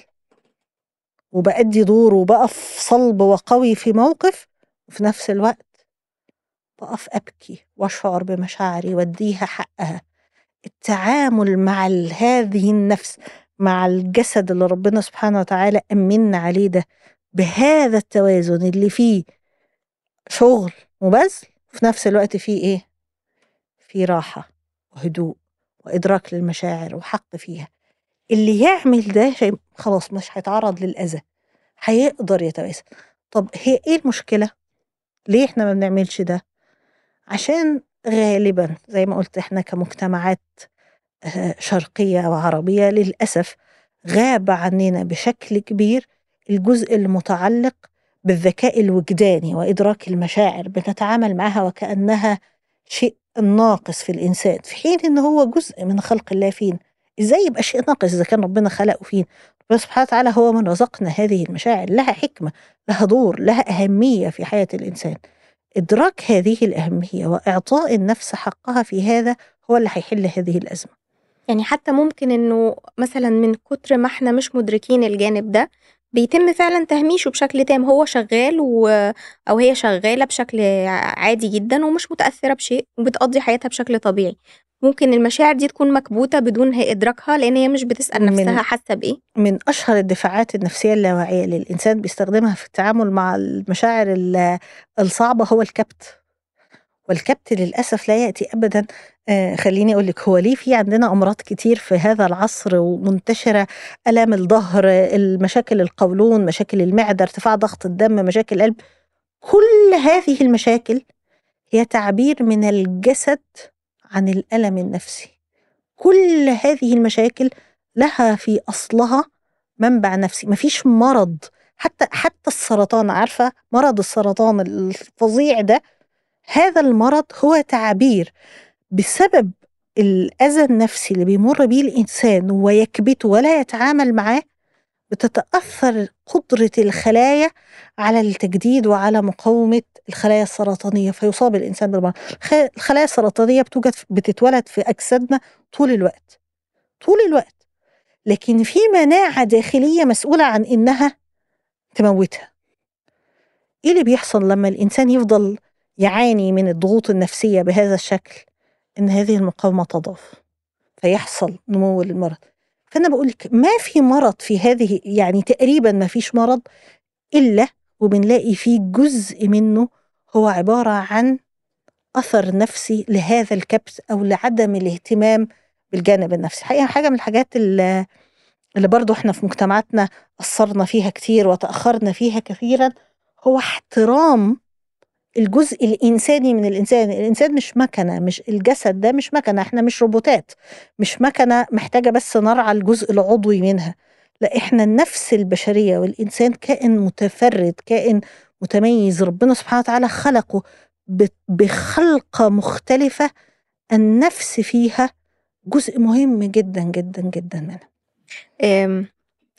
وبأدي دور وبقف صلب وقوي في موقف وفي نفس الوقت بقف أبكي وأشعر بمشاعري وأديها حقها. التعامل مع هذه النفس مع الجسد اللي ربنا سبحانه وتعالى أمنا عليه ده بهذا التوازن اللي فيه شغل وبذل وفي نفس الوقت فيه إيه؟ فيه راحة وهدوء وإدراك للمشاعر وحق فيها اللي يعمل ده خلاص مش هيتعرض للأذى هيقدر يتوازن طب هي إيه المشكلة؟ ليه إحنا ما بنعملش ده؟ عشان غالبا زي ما قلت إحنا كمجتمعات آه، شرقية وعربية للأسف غاب عننا بشكل كبير الجزء المتعلق بالذكاء الوجداني وإدراك المشاعر بنتعامل معها وكأنها شيء ناقص في الإنسان في حين إن هو جزء من خلق الله فينا. إزاي يبقى شيء ناقص إذا كان ربنا خلقه فينا؟ ربنا سبحانه وتعالى هو من رزقنا هذه المشاعر لها حكمة لها دور لها أهمية في حياة الإنسان. إدراك هذه الأهمية وإعطاء النفس حقها في هذا هو اللي هيحل هذه الأزمة. يعني حتى ممكن إنه مثلًا من كتر ما إحنا مش مدركين الجانب ده، بيتم فعلًا تهميشه بشكل تام، هو شغال و أو هي شغالة بشكل عادي جدًا ومش متأثرة بشيء وبتقضّي حياتها بشكل طبيعي. ممكن المشاعر دي تكون مكبوتة بدون هي إدراكها لإن هي مش بتسأل من نفسها حاسة بإيه. من أشهر الدفاعات النفسية اللاواعية اللي الإنسان بيستخدمها في التعامل مع المشاعر ال الصعبة هو الكبت. والكبت للأسف لا يأتي أبدًا. آآ خلّيني أقول لِك هو ليه في عندنا أمراض كتير في هذا العصر ومنتشرة، آلام الضهر، المشاكل القولون، مشاكل المعدة، ارتفاع ضغط الدم، مشاكل القلب، كل هذه المشاكل هي تعبير من الجسد عن الألم النفسي. كل هذه المشاكل لها في أصلها منبع نفسي، ما فيش مرض. حتى حتى السرطان عارفة مرض السرطان الفظيع ده، هذا المرض هو تعبير بسبب الأذى النفسي اللي بيمُر بيه الإنسان ويكبته ولا يتعامل معاه، بتتأثر قدرة الخلايا على التجديد وعلى مقاومة الخلايا السرطانية، فيصاب الإنسان بالمرض. الخ الخلايا السرطانية بتوجد بتتولد في أجسادنا طول الوقت، طول الوقت، لكن في مناعة داخلية مسؤولة عن إنها تموّتها. إيه اللي بيحصل لمّا الإنسان يفضل يعاني من الضغوط النفسية بهذا الشكل؟ إن هذه المقاومة تضعف، فيحصل نمو للمرض. فأنا باقول لِك ما في مرض في هذه يعني تقريبًا ما فيش مرض إلا وبنلاقي فيه جزء منه هو عبارة عن أثر نفسي لهذا الكبت أو لعدم الاهتمام بالجانب النفسي. الحقيقة حاجة من الحاجات ال اللي برضه إحنا في مجتمعاتنا قصّرنا فيها كتير وتأخرنا فيها كثيرًا، هو احترام الجزء الإنساني من الإنسان، الإنسان مش مكنة، مش الجسد ده مش مكنة، إحنا مش روبوتات، مش مكنة محتاجة بس نرعى الجزء العضوي منها، لأ إحنا النفس البشرية والإنسان كائن متفرد، كائن متميز، ربنا سبحانه وتعالى خلقه ب بخلقة مختلفة. النفس فيها جزء مهم جدًا، جدًا، جدًا منها.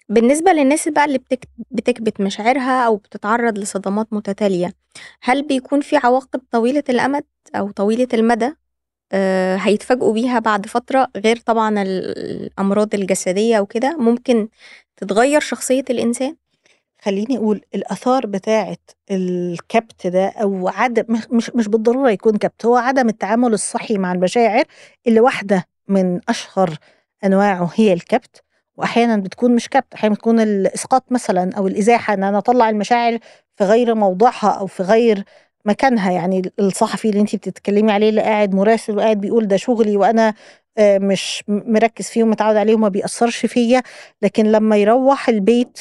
بالنسبة للناس بقى اللي بتك بتكبت مشاعرها أو بتتعرّض لصدمات متتالية، هل بيكون في عواقب طويلة الأمد أو طويلة المدى آآ هيتفاجئوا بيها بعد فترة غير طبعًا ال الأمراض الجسدية وكده، ممكن تتغيّر شخصية الإنسان؟ خلّيني أقول الآثار بتاعة الكبت ده أو عدم مش مش بالضرورة يكون كبت، هو عدم التعامل الصحي مع المشاعر اللي واحدة من أشهر أنواعه هي الكبت، وأحيانًا بتكون مش كبت، أحيانًا بتكون الإسقاط مثلًا أو الإزاحة، إن أنا أطلّع المشاعر في غير موضعها أو في غير مكانها، يعني الصحفي اللي أنتِ بتتكلمي عليه اللي قاعد مراسل وقاعد بيقول ده شغلي وأنا آآ مش مركّز فيه ومتعوّد عليه وما بيأثّرش فيّا، لكن لمّا يروّح البيت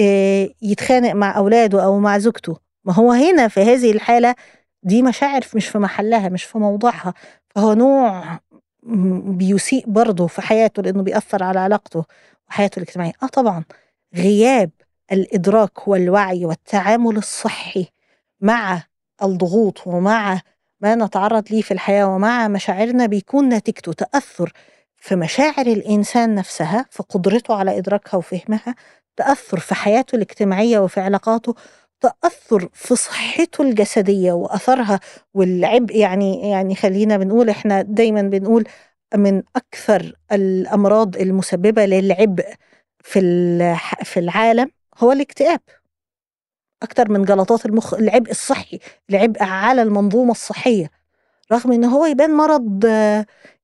آآ يتخانق مع أولاده أو مع زوجته، ما هو هنا في هذه الحالة دي مشاعر مش في محلها، مش في موضعها، فهو نوع بيسيء برضه في حياته لإنه بيأثّر على علاقته. وحياته الاجتماعية. آه طبعًا، غياب الإدراك والوعي والتعامل الصحي مع الضغوط ومع ما نتعرّض ليه في الحياة ومع مشاعرنا بيكون نتيجته تأثُّر في مشاعر الإنسان نفسها، في قدرته على إدراكها وفهمها، تأثُّر في حياته الاجتماعية وفي علاقاته، تأثُّر في صحته الجسدية وأثرها والعبء يعني يعني خلّينا بنقول إحنا دايمًا بنقول من أكثر الأمراض المسببة للعبء في في العالم هو الاكتئاب. أكتر من جلطات المُخ، العبء الصحي، العبء على المنظومة الصحية، رغم إن هو يبان مرض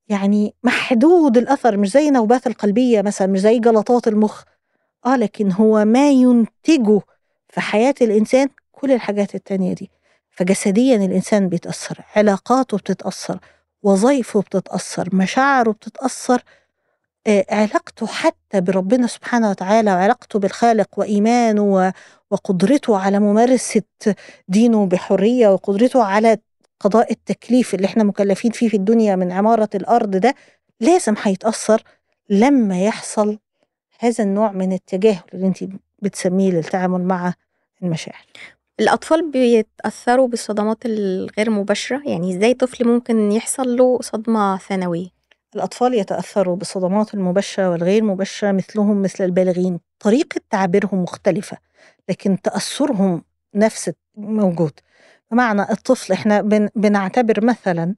يعني محدود الأثر مش زي النوبات القلبية مثلًا، مش زي جلطات المُخ، آه لكن هو ما ينتجه في حياة الإنسان كل الحاجات التانية دي، فجسديًا الإنسان بيتأثّر، علاقاته بتتأثّر، وظايفه بتتأثّر، مشاعره بتتأثّر، آآ علاقته حتى بربنا سبحانه وتعالى وعلاقته بالخالق وإيمانه وقدرته على ممارسة دينه بحرية وقدرته على قضاء التكليف اللي إحنا مكلّفين فيه في الدنيا من عمارة الأرض ده، لازم هيتأثّر لمّا يحصل هذا النوع من التجاهل اللي أنتِ بتسميه للتعامل مع المشاعر. الأطفال بيتأثّروا بالصدمات الغير مباشرة، يعني إزاي طفل ممكن يحصل له صدمة ثانوية؟ الأطفال يتأثّروا بالصدمات المباشرة والغير مباشرة مثلهم مثل البالغين، طريقة تعبيرهم مختلفة، لكن تأثُّرهم نفس موجود، بمعنى الطفل إحنا بن بنعتبر مثلًا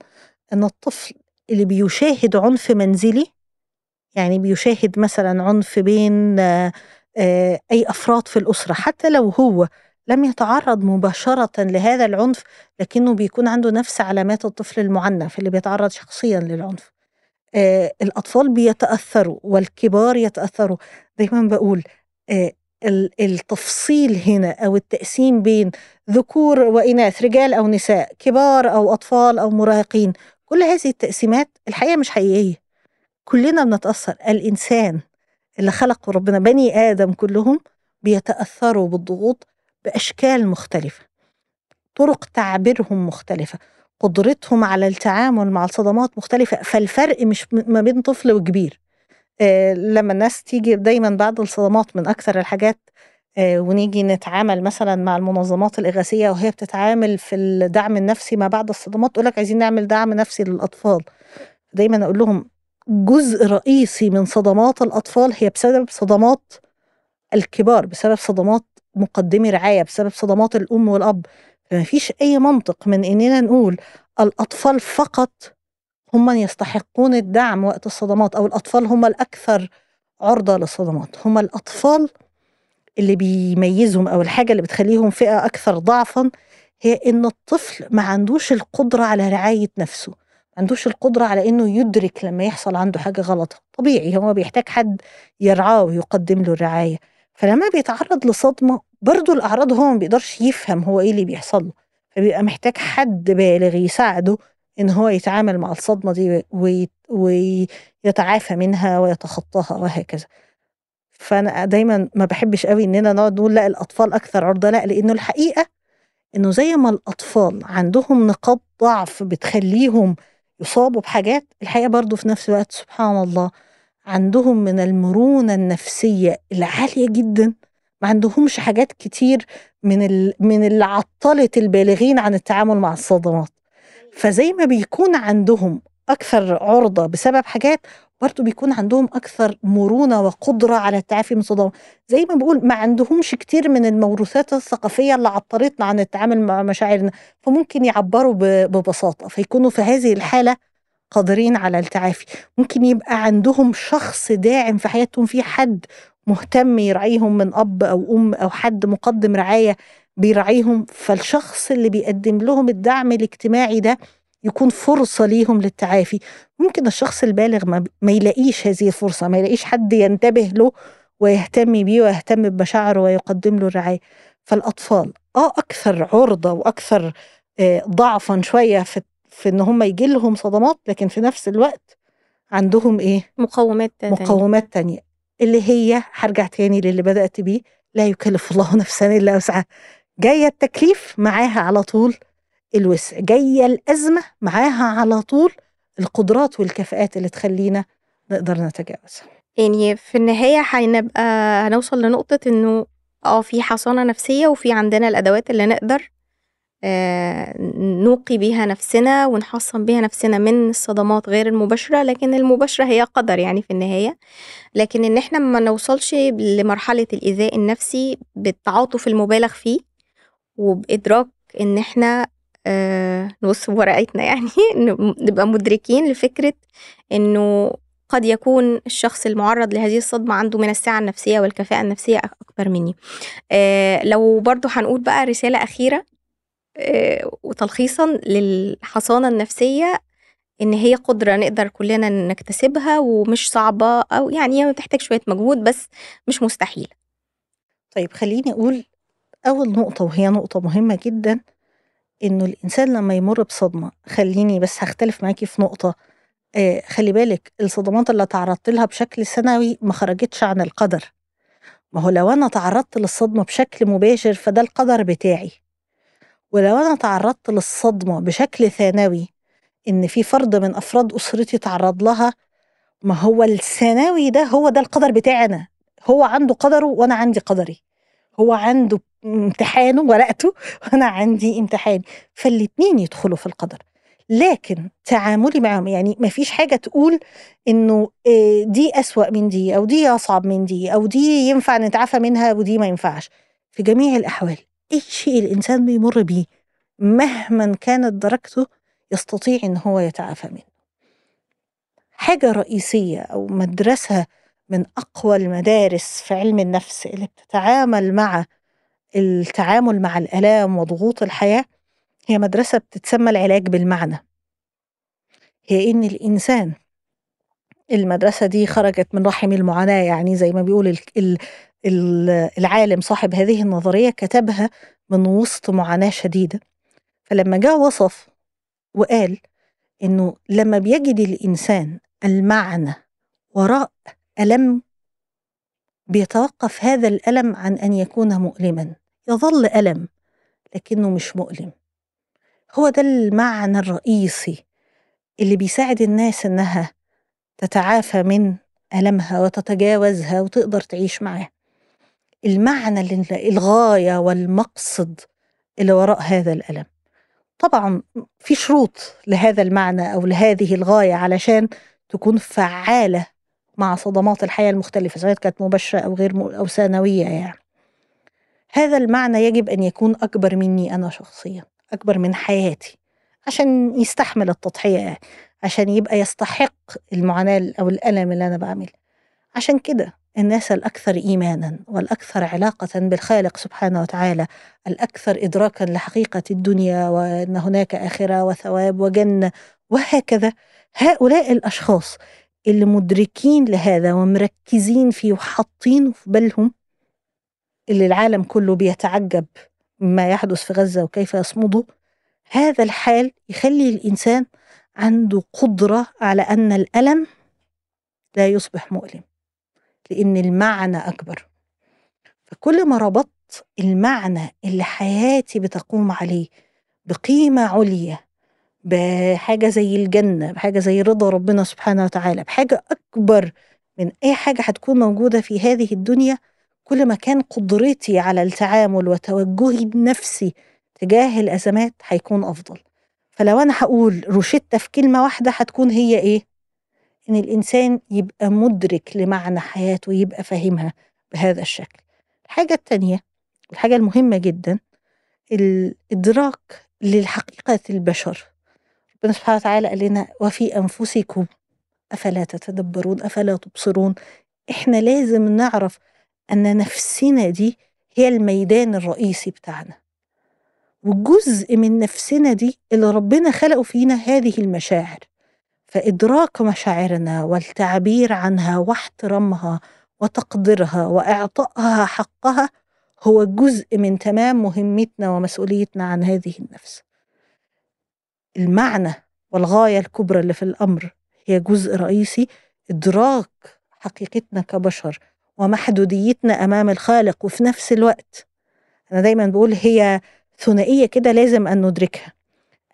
إن الطفل اللي بيشاهد عنف منزلي يعني بيشاهد مثلا عنف بين آه، آه، أي أفراد في الأسرة حتى لو هو لم يتعرض مباشرة لهذا العنف لكنه بيكون عنده نفس علامات الطفل المعنف اللي بيتعرض شخصيا للعنف. آه، الأطفال بيتأثروا والكبار يتأثروا. دايما بقول آه، ال- التفصيل هنا أو التقسيم بين ذكور وإناث رجال أو نساء كبار أو أطفال أو مراهقين كل هذه التقسيمات الحقيقة مش حقيقية. كلنا بنتأثر. الإنسان اللي خلقه ربنا بني آدم كلهم بيتأثروا بالضغوط بأشكال مختلفة طرق تعبيرهم مختلفة قدرتهم على التعامل مع الصدمات مختلفة فالفرق مش ما بين طفل وكبير. آه لما الناس تيجي دايما بعد الصدمات من أكثر الحاجات آه ونيجي نتعامل مثلا مع المنظمات الإغاثية وهي بتتعامل في الدعم النفسي ما بعد الصدمات تقول لك عايزين نعمل دعم نفسي للأطفال. دايما أقول لهم جزء رئيسي من صدمات الأطفال هي بسبب صدمات الكبار بسبب صدمات مقدمي رعاية بسبب صدمات الأم والأب. فما فيش أي منطق من إننا نقول الأطفال فقط هم من يستحقون الدعم وقت الصدمات أو الأطفال هم الأكثر عرضة للصدمات. هم الأطفال اللي بيميزهم أو الحاجة اللي بتخليهم فئة أكثر ضعفا هي إن الطفل ما عندوش القدرة على رعاية نفسه ما عندوش القدرة على إنه يدرك لما يحصل عنده حاجة غلط. طبيعي هو بيحتاج حد يرعاه ويقدم له الرعاية. فلما بيتعرض لصدمة برضو الأعراض هو ما بيقدرش يفهم هو إيه اللي بيحصل له فبيبقى محتاج حد بالغ يساعده إن هو يتعامل مع الصدمة دي وي- ويتعافى منها ويتخطاها وهكذا. فأنا دايما ما بحبش قوي إننا نقعد نقول لا الأطفال أكثر عرضة لا لأنه الحقيقة إنه زي ما الأطفال عندهم نقاط ضعف بتخليهم يصابوا بحاجات الحقيقة برضو في نفس الوقت سبحان الله عندهم من المرونة النفسية العالية جدا ما عندهمش حاجات كتير من ال... من اللي عطلت البالغين عن التعامل مع الصدمات. فزي ما بيكون عندهم أكثر عرضة بسبب حاجات برضه بيكون عندهم أكثر مرونة وقدرة على التعافي من الصدمات زي ما بقول ما عندهمش كتير من الموروثات الثقافية اللي عطلتنا عن التعامل مع مشاعرنا. فممكن يعبروا ب- ببساطة فيكونوا في هذه الحالة قادرين على التعافي. ممكن يبقى عندهم شخص داعم في حياتهم في حد مهتم يراعيهم من أب أو أم أو حد مقدم رعاية بيراعيهم فالشخص اللي بيقدم لهم الدعم الاجتماعي ده يكون فرصة ليهم للتعافي. ممكن الشخص البالغ ما, ما يلاقيش هذه الفرصة ما يلاقيش حد ينتبه له ويهتم بيه ويهتم بمشاعره ويقدم له الرعاية. فالأطفال آه أكثر عرضة وأكثر آه ضعفا شوية في, في إن هم يجي لهم صدمات لكن في نفس الوقت عندهم إيه؟ مقومات تانية. مقومات تانية. اللي هي هرجع تاني للي بدأت بيه لا يكلف الله نفسا إلا وسعها. جاية التكليف معاها على طول الوسع. جاية الأزمة معاها على طول القدرات والكفاءات اللي تخلينا نقدر نتجاوزها. يعني في النهاية هنبقى هنوصل لنقطة إنه آه في حصانة نفسية وفي عندنا الأدوات اللي نقدر نوقي بيها نفسنا ونحصن بيها نفسنا من الصدمات غير المباشرة لكن المباشرة هي قدر يعني في النهاية. لكن إن إحنا ما نوصلش لمرحلة الإيذاء النفسي بالتعاطف المبالغ فيه وبإدراك إن إحنا آه، نبص بورقتنا *laughs* يعني نبقى مدركين لفكرة إنه قد يكون الشخص المعرض لهذه الصدمة عنده من السعة النفسية والكفاءة النفسية أكبر مني. آه لو برضو هنقول بقى رسالة أخيرة آه وتلخيصا للحصانة النفسية إن هي قدرة نقدر كلنا نكتسبها ومش صعبة أو يعني هي بتحتاج شوية مجهود بس مش مستحيل طيب خليني أقول أول نقطة وهي نقطة مهمة جدا إنه الإنسان لما يمر بصدمة خليني بس هختلف معاكي في نقطة آه خلي بالك الصدمات اللي تعرضت لها بشكل سنوي ما خرجتش عن القدر. ما هو لو أنا تعرضت للصدمة بشكل مباشر فده القدر بتاعي. ولو أنا تعرضت للصدمة بشكل ثانوي إن في فرد من أفراد أسرتي تعرض لها ما هو الثانوي ده هو ده القدر بتاعي أنا هو عنده قدره وأنا عندي قدري. هو عنده امتحانه ورقته *laughs* وأنا عندي امتحاني. فالاتنين يدخلوا في القدر. لكن تعاملي معهم يعني ما فيش حاجة تقول إنه آه، دي أسوأ من دي أو دي أصعب من دي أو دي ينفع نتعافى منها ودي ما ينفعش. في جميع الأحوال. أي شيء الإنسان بيمر بيه مهما كانت درجته يستطيع إن هو يتعافى منه. حاجة رئيسية أو مدرسة من أقوى المدارس في علم النفس اللي بتتعامل مع التعامل مع الآلام وضغوط الحياة هي مدرسة بتتسمى العلاج بالمعنى. هي إن الإنسان المدرسة دي خرجت من رحم المعاناة يعني زي ما بيقول العالم صاحب هذه النظرية كتبها من وسط معاناة شديدة. فلما جاء وصف وقال إنه لما بيجد الإنسان المعنى وراء ألم بيتوقف هذا الألم عن أن يكون مؤلما. يظل ألم لكنه مش مؤلم. هو ده المعنى الرئيسي اللي بيساعد الناس إنها تتعافى من ألمها وتتجاوزها وتقدر تعيش معاه. المعنى الغاية والمقصد اللي وراء هذا الألم. طبعا في شروط لهذا المعنى أو لهذه الغاية علشان تكون فعالة مع صدمات الحياة المختلفة سواء كانت مباشرة أو غير م... أو ثانوية يعني. هذا المعنى يجب أن يكون أكبر مني أنا شخصيا أكبر من حياتي عشان يستحمل التضحية يعني عشان يبقى يستحق المعاناة أو الألم اللي أنا بعمله. عشان كده الناس الأكثر إيمانا والأكثر علاقة بالخالق سبحانه وتعالى الأكثر إدراكا لحقيقة الدنيا وأن هناك آخرة وثواب وجنة وهكذا. هؤلاء الأشخاص اللي مدركين لهذا ومركزين فيه وحاطين في بالهم اللي العالم كله بيتعجب مما يحدث في غزة وكيف يصمدوا هذا الحال يخلي الإنسان عنده قدرة على أن الألم لا يصبح مؤلم. لأن المعنى أكبر فكل ما ربطت المعنى اللي حياتي بتقوم عليه بقيمة عليا بحاجة زي الجنة بحاجة زي رضا ربنا سبحانه وتعالى بحاجة أكبر من أي حاجة هتكون موجودة في هذه الدنيا كل ما كان قدرتي على التعامل وتوجهي بنفسي تجاه الأزمات هيكون أفضل فلو أنا هقول روشتة في كلمة واحدة هتكون هي إيه؟ إن الإنسان يبقى مدرك لمعنى حياته ويبقى فاهمها بهذا الشكل. الحاجة التانية الحاجة المهمة جدا الإدراك للحقيقة البشر ربنا سبحانه وتعالى قال لنا وفي أنفسكم أفلا تتدبرون أفلا تبصرون. إحنا لازم نعرف أن نفسنا دي هي الميدان الرئيسي بتاعنا. وجزء من نفسنا دي اللي ربنا خلقه فينا هذه المشاعر. فإدراك مشاعرنا والتعبير عنها واحترامها وتقديرها وإعطائها حقها هو جزء من تمام مهمتنا ومسؤوليتنا عن هذه النفس. المعنى والغاية الكبرى اللي في الأمر هي جزء رئيسي إدراك حقيقتنا كبشر ومحدوديتنا أمام الخالق وفي نفس الوقت. أنا دايما بقول هي ثنائية كده لازم أن ندركها.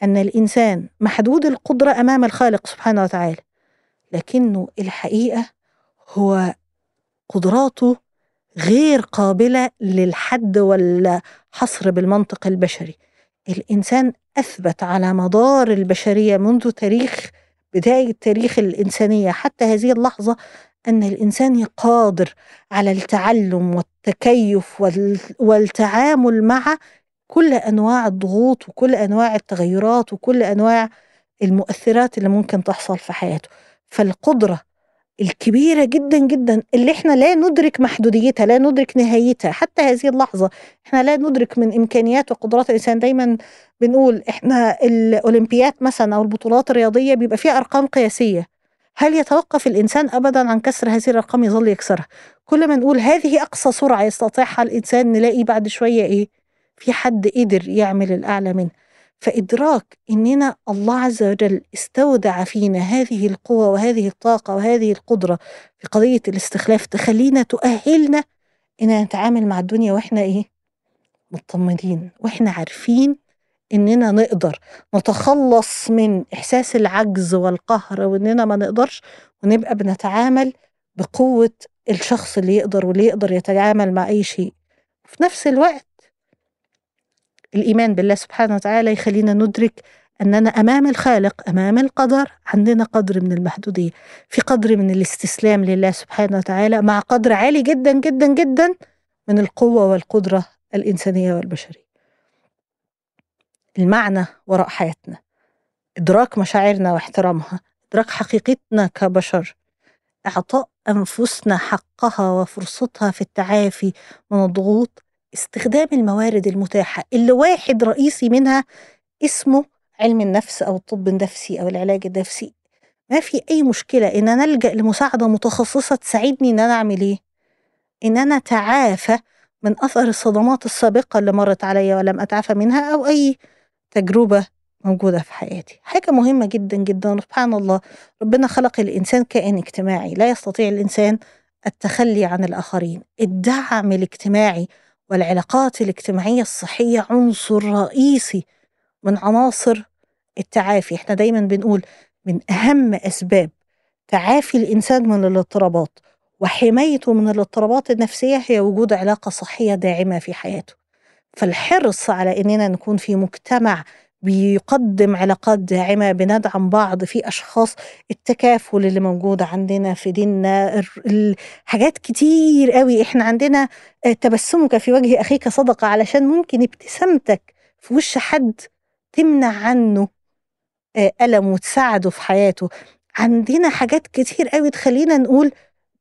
أن الإنسان محدود القدرة أمام الخالق سبحانه وتعالى لكنه الحقيقة هو قدراته غير قابلة للحد والحصر بالمنطق البشري. الإنسان أثبت على مدار البشرية منذ تاريخ بداية تاريخ الإنسانية حتى هذه اللحظة أن الإنسان قادر على التعلم والتكيف والتعامل مع كل أنواع الضغوط وكل أنواع التغيرات وكل أنواع المؤثرات اللي ممكن تحصل في حياته. فالقدرة الكبيرة جدا جدا اللي إحنا لا ندرك محدوديتها لا ندرك نهايتها حتى هذه اللحظة إحنا لا ندرك من إمكانيات وقدرات الإنسان. دايما بنقول إحنا الأولمبيات مثلا أو البطولات الرياضية بيبقى فيها أرقام قياسية. هل يتوقف الإنسان أبدا عن كسر هذه الأرقام؟ يظل يكسرها. كل ما نقول هذه أقصى سرعة يستطيعها الإنسان نلاقي بعد شوية إيه؟ في حد قدر يعمل الأعلى منه فإدراك إننا الله عز وجل استودع فينا هذه القوة وهذه الطاقة وهذه القدرة في قضية الاستخلاف تخلينا تؤهلنا إننا نتعامل مع الدنيا وإحنا إيه؟ مطمنين وإحنا عارفين إننا نقدر نتخلص من إحساس العجز والقهر وإننا ما نقدرش ونبقى بنتعامل بقوة الشخص اللي يقدر واللي يقدر يتعامل مع أي شيء. في نفس الوقت الإيمان بالله سبحانه وتعالى يخلينا ندرك أننا أمام الخالق أمام القدر عندنا قدر من المحدودية. في قدر من الاستسلام لله سبحانه وتعالى مع قدر عالي جدا جدا جدا من القوة والقدرة الإنسانية والبشرية. المعنى وراء حياتنا إدراك مشاعرنا واحترامها إدراك حقيقتنا كبشر. إعطاء أنفسنا حقها وفرصتها في التعافي من الضغوط استخدام الموارد المتاحة. اللي واحد رئيسي منها اسمه علم النفس أو الطب النفسي أو العلاج النفسي. ما في أي مشكلة إن أنا ألجأ لمساعدة متخصصة تساعدني إن أنا أعمل إيه؟ إن أنا أتعافى من أثر الصدمات السابقة اللي مرت عليا ولم أتعافى منها أو أي تجربة موجودة في حياتي. حاجة مهمة جدا جدا سبحان الله. ربنا خلق الإنسان كائن اجتماعي. لا يستطيع الإنسان التخلي عن الآخرين. الدعم الاجتماعي والعلاقات الاجتماعية الصحية عنصر رئيسي من عناصر التعافي. إحنا دايما بنقول من أهم أسباب تعافي الإنسان من الاضطرابات وحمايته من الاضطرابات النفسية هي وجود علاقة صحية داعمة في حياته. فالحرص على إننا نكون في مجتمع بيقدم علاقات داعمة بندعم بعض في أشخاص التكافل اللي موجود عندنا في ديننا حاجات كتير قوي. إحنا عندنا تبسمك في وجه أخيك صدقة علشان ممكن ابتسامتك في وش حد تمنع عنه ألم وتساعده في حياته. عندنا حاجات كتير قوي تخلينا نقول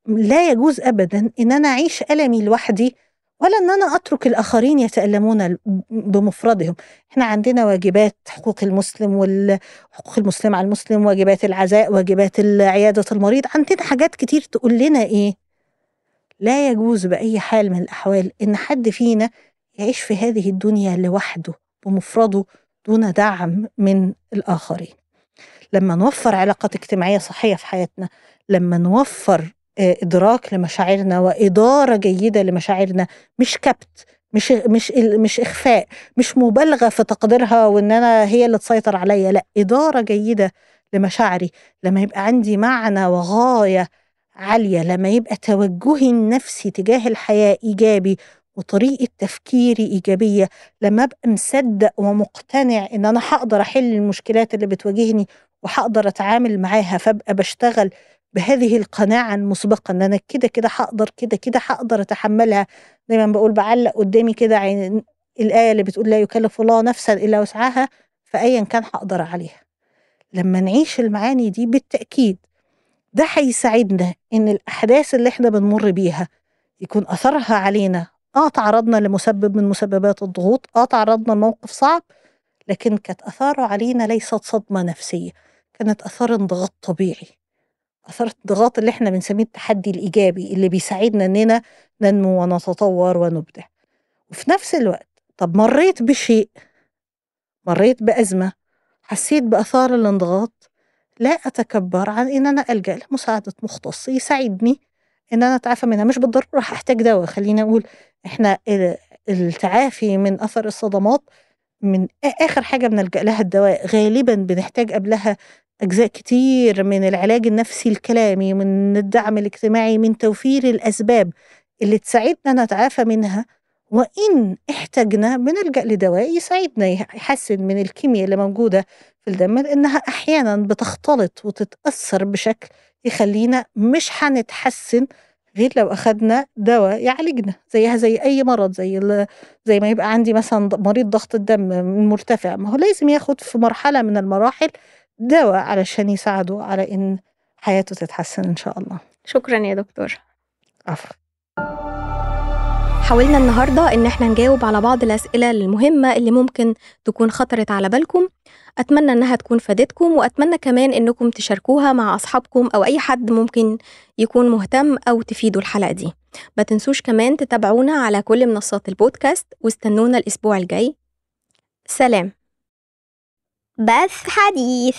لا يجوز أبدا إن أنا أعيش ألمي لوحدي ولا إن أنا أترك الآخرين يتألمون بمفردهم. إحنا عندنا واجبات حقوق المسلم والحقوق المسلم على المسلم واجبات العزاء واجبات عيادة المريض. عندنا حاجات كتير تقول لنا إيه؟ لا يجوز بأي حال من الأحوال إن حد فينا يعيش في هذه الدنيا لوحده بمفرده دون دعم من الآخرين. لما نوفر علاقات اجتماعية صحية في حياتنا لما نوفر إدراك لمشاعرنا وإدارة جيدة لمشاعرنا مش كبت مش مش مش إخفاء مش مبالغة في تقديرها وإن أنا هي اللي تسيطر عليا لأ إدارة جيدة لمشاعري. لما يبقى عندي معنى وغاية عالية لما يبقى توجهي النفسي تجاه الحياة إيجابي وطريقة تفكيري إيجابية لما أبقى مصدق ومقتنع إن أنا هقدر أحل المشكلات اللي بتواجهني وهقدر أتعامل معاها فأبقى بشتغل بهذه القناعة المسبقة إن أنا كده كده هقدر كده كده هقدر أتحملها. دايما بقول بعلق قدامي كده عين الآية اللي بتقول لا يكلف الله نفسا إلا وسعها فأيا كان هقدر عليها. لما نعيش المعاني دي بالتأكيد ده هيساعدنا إن الأحداث اللي إحنا بنمر بيها يكون أثرها علينا. آه تعرضنا لمسبب من مسببات الضغوط آه تعرضنا لموقف صعب لكن كانت أثاره علينا ليست صدمة نفسية كانت أثار انضغاط طبيعي. آثار الضغط اللي إحنا بنسميه التحدي الإيجابي اللي بيساعدنا إننا ننمو ونتطور ونبدع. وفي نفس الوقت طب مريت بشيء؟ مريت بأزمة؟ حسيت بآثار الانضغاط؟ لا أتكبر عن إن أنا ألجأ لمساعدة مختص يساعدني إن أنا أتعافى منها. مش بالضرورة هحتاج دواء خلينا أقول إحنا التعافي من اثر الصدمات من آخر حاجة بنلجأ لها الدواء غالبا بنحتاج قبلها أجزاء كتير من العلاج النفسي الكلامي من الدعم الاجتماعي من توفير الأسباب اللي تساعدنا نتعافى منها. وإن احتجنا بنلجأ لدواء يساعدنا يحسن من الكيمياء اللي موجودة في الدم لأنها أحيانا بتختلط وتتأثر بشكل يخلينا مش هنتحسن غير لو أخدنا دواء يعالجنا زيها زي أي مرض زي زي ما يبقى عندي مثلا مريض ضغط الدم مرتفع. ما هو لازم ياخد في مرحلة من المراحل دواء علشان يساعده على إن حياته تتحسن إن شاء الله. شكرا يا دكتور. عفوا. حاولنا النهاردة إن إحنا نجاوب على بعض الأسئلة المهمة اللي ممكن تكون خطرت على بالكم. أتمنى إنها تكون فادتكم وأتمنى كمان إنكم تشاركوها مع أصحابكم أو أي حد ممكن يكون مهتم أو تفيدوا الحلقة دي. ما تنسوش كمان تتابعونا على كل منصات البودكاست واستنونا الأسبوع الجاي. سلام. بس حديث.